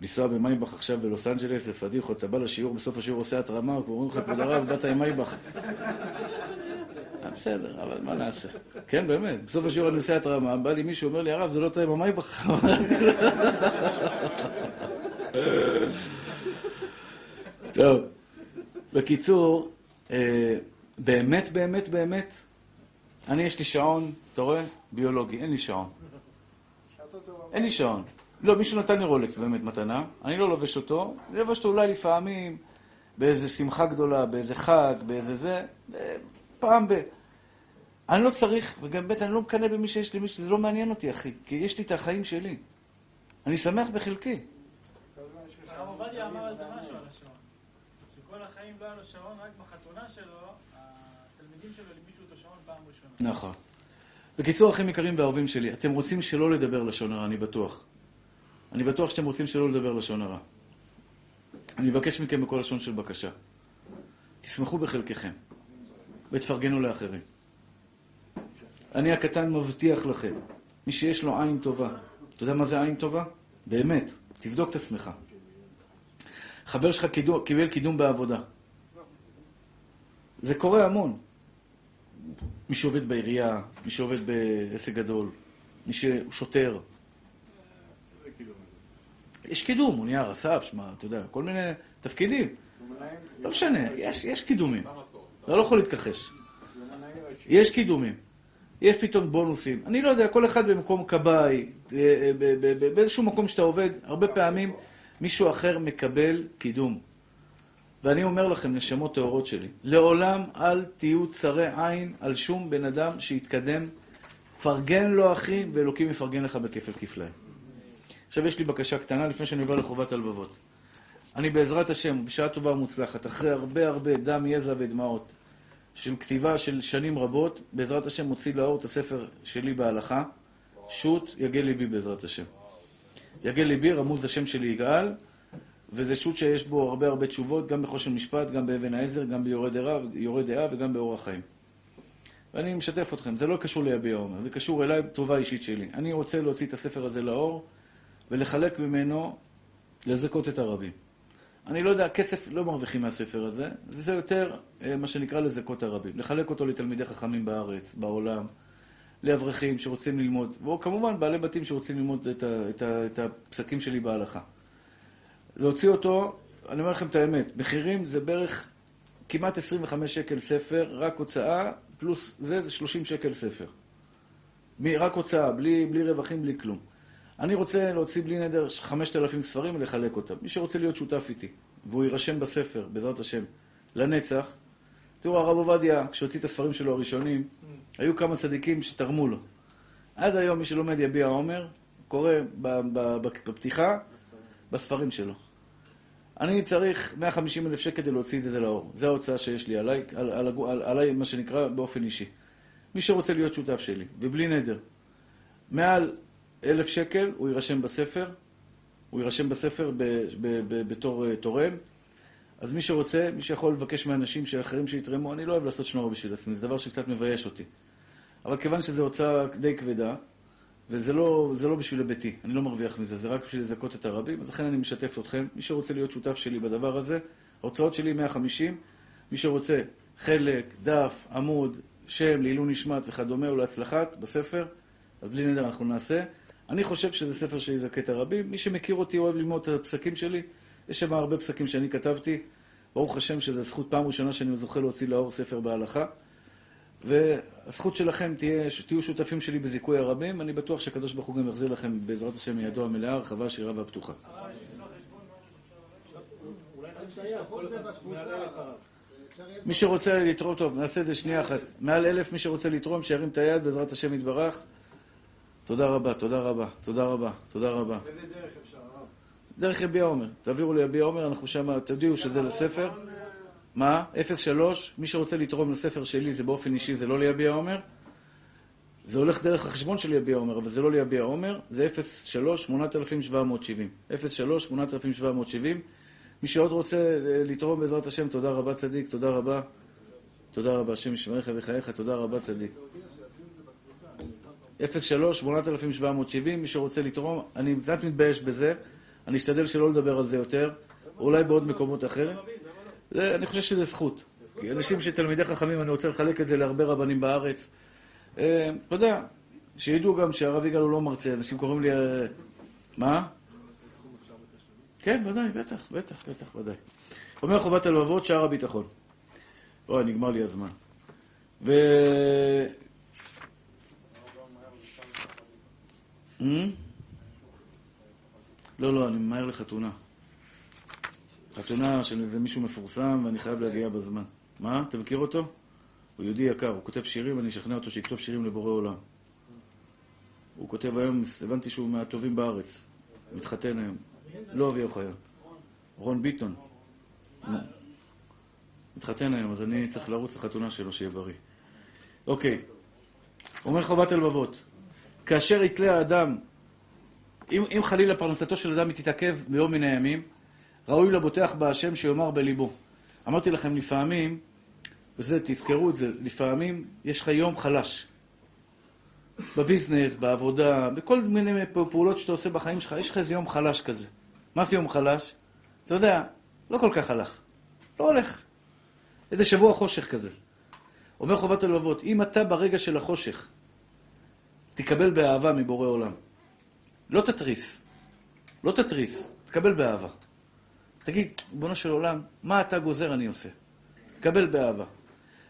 לנסוע במייבך עכשיו בלוס אנג'לס, זה פדיחות, אתה בא לשיעור, בסוף השיעור עושה התרמה, ואומרים לך, כבוד הרב, באת עם מייבך. אה, בסדר, אבל מה נעשה? כן, באמת, בסוף השיעור אני עושה התרמה, בא לי מישהו, אומר לי, הרב, זה לא עם המייבך. טוב, בקיצור, אה, באמת, באמת, באמת, אני יש לי שעון, אתה רואה? ביולוגי, אין לי שעון. אין לי שעון. לא, מישהו נתן לי רולקס באמת מתנה, אני לא לובש אותו, אני לובש אותו אולי לפעמים באיזה שמחה גדולה, באיזה חג, באיזה זה, אה, פעם ב... אני לא צריך, וגם ב' אני לא מקנא במי שיש לי, מי שזה לא מעניין אותי, אחי, כי יש לי את החיים שלי. אני שמח בחלקי. הרב עובדיה אמר על זה משהו על השעון. שכל החיים לא היה לו שעון, רק בחתונה שלו, התלמידים שלו הלבישו אותו שעון פעם ראשונה. נכון. בקיצור, אחים יקרים ואהובים שלי, אתם רוצים שלא לדבר לשון הרע, אני בטוח. אני בטוח שאתם רוצים שלא לדבר לשון הרע. אני מבקש מכם בכל לשון של בקשה. תשמחו בחלקכם, ותפרגנו לאחרים. אני הקטן מבטיח לכם, מי שיש לו עין טובה, אתה יודע מה זה עין טובה? באמת, תבדוק את עצמך. חבר שלך קיבל קידום בעבודה. זה קורה המון. מי שעובד בעירייה, מי שעובד בעסק גדול, מי שהוא שוטר. יש קידום, הוא נהיה רס"פ, שמע, אתה יודע, כל מיני תפקידים. לא משנה, יש, יש קידומים. אתה לא יכול להתכחש. יש קידומים. יש פתאום בונוסים. אני לא יודע, כל אחד במקום כבאי, אה, באיזשהו מקום שאתה עובד, הרבה פעמים מישהו אחר מקבל קידום. ואני אומר לכם, נשמות טהורות שלי, לעולם אל תהיו צרי עין על שום בן אדם שיתקדם. פרגן לו, אחי, ואלוקים יפרגן לך בכפל כפליים. עכשיו יש לי בקשה קטנה לפני שאני עובר לחובת הלבבות. אני בעזרת השם, בשעה טובה ומוצלחת, אחרי הרבה הרבה דם, יזע ודמעות, של כתיבה של שנים רבות, בעזרת השם מוציא לאור את הספר שלי בהלכה, שו"ת יגל ליבי בעזרת השם. יגל ליבי, רמוז השם שלי יגאל, וזה שו"ת שיש בו הרבה הרבה תשובות, גם בחושן משפט, גם באבן העזר, גם ביורה דעה וגם באור החיים. ואני משתף אתכם, זה לא קשור ליביע עומר, זה קשור אליי, טובה אישית שלי. אני רוצה להוציא את הספר הזה לאור ולחלק ממנו, לזכות את הרבים. אני לא יודע, כסף לא מרוויחים מהספר הזה, זה יותר אה, מה שנקרא לזכות הרבים. לחלק אותו לתלמידי חכמים בארץ, בעולם, לאברכים שרוצים ללמוד, וכמובן בעלי בתים שרוצים ללמוד את, ה, את, ה, את הפסקים שלי בהלכה. להוציא אותו, אני אומר לכם את האמת, מחירים זה בערך כמעט 25 שקל ספר, רק הוצאה, פלוס זה, זה 30 שקל ספר. רק הוצאה, בלי, בלי רווחים, בלי כלום. אני רוצה להוציא בלי נדר 5,000 ספרים ולחלק אותם. מי שרוצה להיות שותף איתי, והוא יירשם בספר, בעזרת השם, לנצח, תראו, הרב עובדיה, כשהוציא את הספרים שלו הראשונים, היו כמה צדיקים שתרמו לו. עד היום מי שלומד יביע עומר, קורא בפתיחה, בספרים שלו. אני צריך 150 אלף שקל כדי להוציא את זה לאור. זו ההוצאה שיש לי עליי, על, על, על, עליי, מה שנקרא, באופן אישי. מי שרוצה להיות שותף שלי, ובלי נדר, מעל אלף שקל, הוא יירשם בספר, הוא יירשם בספר ב, ב, ב, בתור uh, תורם. אז מי שרוצה, מי שיכול לבקש מאנשים אחרים שיתרמו, אני לא אוהב לעשות שנור בשביל עצמי, זה דבר שקצת מבייש אותי. אבל כיוון שזו הוצאה די כבדה, וזה לא, לא בשביל הביתי, אני לא מרוויח מזה, זה רק בשביל לזכות את הרבים, אז לכן אני משתף אתכם. מי שרוצה להיות שותף שלי בדבר הזה, ההוצאות שלי 150, מי שרוצה חלק, דף, עמוד, שם, לעילוי נשמת וכדומה ולהצלחת בספר, אז בלי נדר אנחנו נעשה. אני חושב שזה ספר שיזכה את הרבים. מי שמכיר אותי אוהב ללמוד את הפסקים שלי, יש שם הרבה פסקים שאני כתבתי. ברוך השם שזו זכות פעם ראשונה שאני זוכה להוציא לאור ספר בהלכה. והזכות שלכם תהיה, שתהיו שותפים שלי בזיכוי הרבים, אני בטוח שהקדוש ברוך הוא גם יחזיר לכם בעזרת השם מידו המלאה, הרחבה, השירה והפתוחה. מי שרוצה לתרום, טוב, נעשה את זה שנייה אחת. מעל אלף, מי שרוצה לתרום, שירים את היד, בעזרת השם יתברך. תודה רבה, תודה רבה, תודה רבה, תודה רבה. באיזה דרך אפשר, הרב? דרך יביע עומר. תעבירו ליביע עומר, אנחנו שם, תודיעו שזה לספר. מה? 03, מי שרוצה לתרום לספר שלי, זה באופן אישי, זה לא ליביע עומר. זה הולך דרך החשבון של יביע עומר, אבל זה לא ליביע עומר, זה 03 8770. 03 8770. מי שעוד רוצה אה, לתרום בעזרת השם, תודה רבה צדיק, תודה רבה. תודה רבה, השם ישמריך וחייך, תודה רבה צדיק. 03 8770, מי שרוצה לתרום, אני קצת מתבייש בזה, אני אשתדל שלא לדבר על זה יותר, אולי בעוד מקומות אחרים. זה, אני חושב שזה זכות. כי אנשים שתלמידי חכמים, אני רוצה לחלק את זה להרבה רבנים בארץ. אה, אתה יודע, שידעו גם שהרב יגאל הוא לא מרצה, אנשים קוראים לי... אה, מה? כן, ודאי, בטח, בטח, בטח, ודאי. אומר חובת הלבבות, שער הביטחון. אוי, נגמר לי הזמן. ו... Hmm? לא, לא, אני ממהר לחתונה. חתונה של איזה מישהו מפורסם ואני חייב להגיע בזמן. מה? אתה מכיר אותו? הוא יהודי יקר, הוא כותב שירים ואני אשכנע אותו שיכתוב שירים לבורא עולם. הוא כותב היום, הבנתי שהוא מהטובים בארץ. מתחתן היום. לא אבי אוחיון. רון ביטון. מתחתן היום, אז אני צריך לרוץ לחתונה שלו, שיהיה בריא. אוקיי. אומר חובת הלבבות, כאשר יתלה האדם, אם, אם חלילה פרנסתו של אדם תתעכב ביום מן הימים, ראוי לבוטח בהשם שיאמר בליבו. אמרתי לכם, לפעמים, וזה, תזכרו את זה, לפעמים יש לך יום חלש. בביזנס, בעבודה, בכל מיני פעולות שאתה עושה בחיים שלך, יש לך איזה יום חלש כזה. מה זה יום חלש? אתה יודע, לא כל כך הלך. לא הולך. איזה שבוע חושך כזה. אומר חובת הלבבות, אם אתה ברגע של החושך תקבל באהבה מבורא עולם, לא תתריס, לא תתריס, תקבל באהבה. תגיד, ריבונו של עולם, מה אתה גוזר אני עושה? תקבל באהבה.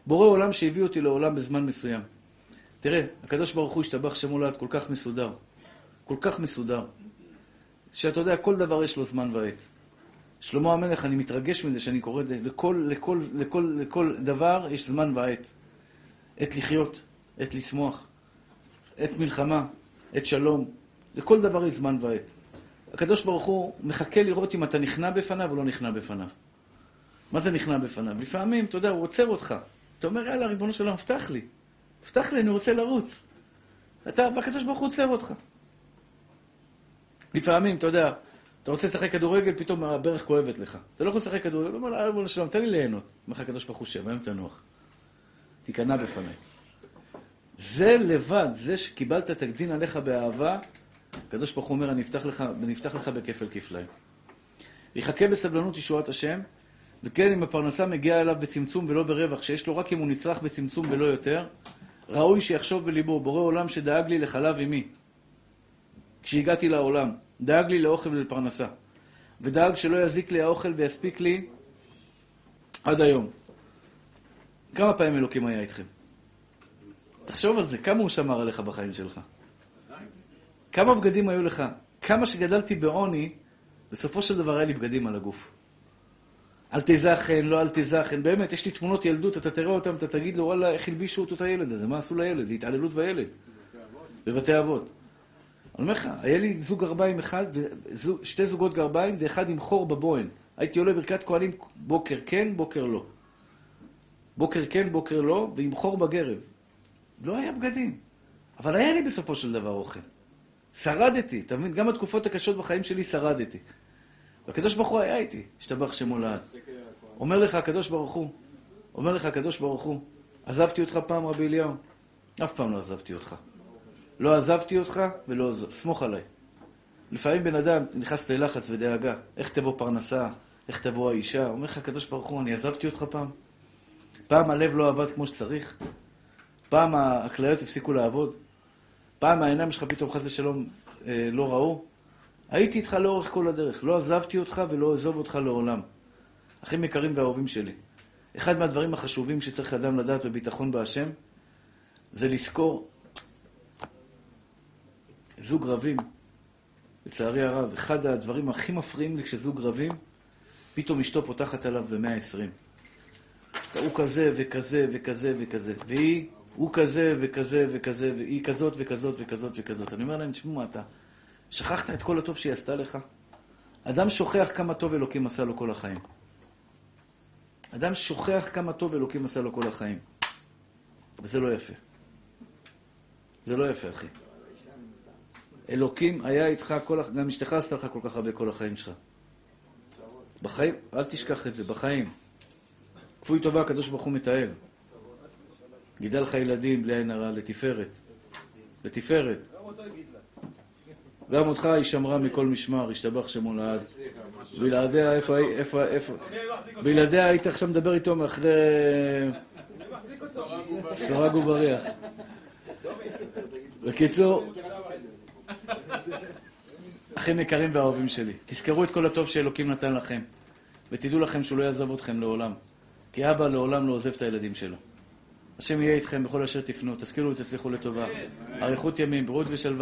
בורא עולם שהביא אותי לעולם בזמן מסוים. תראה, הקדוש ברוך הוא השתבח שמו לעד כל כך מסודר. כל כך מסודר. שאתה יודע, כל דבר יש לו זמן ועת. שלמה המלך, אני מתרגש מזה שאני קורא את זה, לכל, לכל, לכל, לכל דבר יש זמן ועת. עת לחיות, עת לשמוח, עת מלחמה, עת שלום. לכל דבר יש זמן ועת. הקדוש ברוך הוא מחכה לראות אם אתה נכנע בפניו או לא נכנע בפניו. מה זה נכנע בפניו? לפעמים, אתה יודע, הוא עוצר אותך. אתה אומר, יאללה, ריבונו שלום, הבטח לי. הבטח לי, אני רוצה לרוץ. אתה, והקדוש ברוך הוא עוצר אותך. לפעמים, אתה יודע, אתה רוצה לשחק כדורגל, פתאום הברך כואבת לך. אתה לא יכול לשחק כדורגל, אומר לה, ריבונו שלום, תן לי ליהנות. אומר לך הקדוש ברוך הוא, שב, היום תנוח. תיכנע בפניי. זה לבד, זה שקיבלת את הדין עליך באהבה, הקדוש ברוך הוא אומר, אני אפתח לך, אני אפתח לך בכפל כפליים. יחכה בסבלנות ישועת השם, וכן אם הפרנסה מגיעה אליו בצמצום ולא ברווח, שיש לו רק אם הוא נצרך בצמצום ולא יותר, ראוי שיחשוב בליבו, בורא עולם שדאג לי לחלב אמי. כשהגעתי לעולם, דאג לי לאוכל ולפרנסה, ודאג שלא יזיק לי האוכל ויספיק לי עד היום. כמה פעמים אלוקים היה איתכם? תחשוב על זה, כמה הוא שמר עליך בחיים שלך? כמה בגדים היו לך? כמה שגדלתי בעוני, בסופו של דבר היה לי בגדים על הגוף. אל תזכן, לא אל תזכן, באמת, יש לי תמונות ילדות, אתה תראה אותם, אתה תגיד לו, וואלה, איך הלבישו אותו את הילד הזה, מה עשו לילד? זה התעללות בילד. בבתי אבות. אני אומר לך, היה לי זוג גרביים אחד, שתי זוגות גרביים, ואחד עם חור בבוהן. הייתי עולה ברכת כהנים בוקר כן, בוקר לא. בוקר כן, בוקר לא, ועם חור בגרב. לא היה בגדים. אבל היה לי בסופו של דבר אוכל. שרדתי, אתה מבין? גם בתקופות הקשות בחיים שלי שרדתי. והקדוש ברוך הוא היה איתי, השתבח שמו לעד. אומר לך הקדוש ברוך הוא, אומר לך הקדוש ברוך הוא, עזבתי אותך פעם רבי אליהו? אף פעם לא עזבתי אותך. לא עזבתי אותך ולא עזוב, סמוך עליי. לפעמים בן אדם נכנס ללחץ ודאגה, איך תבוא פרנסה, איך תבוא האישה, אומר לך הקדוש ברוך הוא, אני עזבתי אותך פעם? פעם הלב לא עבד כמו שצריך? פעם הכליות הפסיקו לעבוד? פעם העיניים שלך פתאום חס ושלום אה, לא ראו? הייתי איתך לאורך כל הדרך, לא עזבתי אותך ולא אעזוב אותך לעולם. אחים יקרים ואהובים שלי, אחד מהדברים החשובים שצריך אדם לדעת בביטחון בהשם, זה לזכור זוג רבים, לצערי הרב, אחד הדברים הכי מפריעים לי כשזוג רבים, פתאום אשתו פותחת עליו במאה עשרים. הוא כזה וכזה וכזה וכזה, והיא, הוא כזה וכזה וכזה, והיא כזאת וכזאת וכזאת וכזאת. אני אומר להם, תשמעו מה אתה, שכחת את כל הטוב שהיא עשתה לך? אדם שוכח כמה טוב אלוקים עשה לו כל החיים. אדם שוכח כמה טוב אלוקים עשה לו כל החיים. וזה לא יפה. זה לא יפה, אחי. אלוקים היה איתך, כל, גם אשתך עשתה לך כל כך הרבה כל החיים שלך. בחיים, אל תשכח את זה, בחיים. כפוי טובה, הקדוש ברוך הוא מתאר. גידל לך ילדים בלי עין הרע, לתפארת. לתפארת. גם אותך היא שמרה מכל משמר, השתבח שמו לעד. בלעדיה, איפה, איפה, איפה, בלעדיה היית עכשיו מדבר איתו אחרי... סורג ובריח. בקיצור, אחים יקרים ואהובים שלי, תזכרו את כל הטוב שאלוקים נתן לכם, ותדעו לכם שהוא לא יעזוב אתכם לעולם. כי אבא לעולם לא עוזב את הילדים שלו. השם יהיה איתכם בכל אשר תפנו, תשכילו ותצליחו לטובה. אריכות ימים, בריאות ושלווה.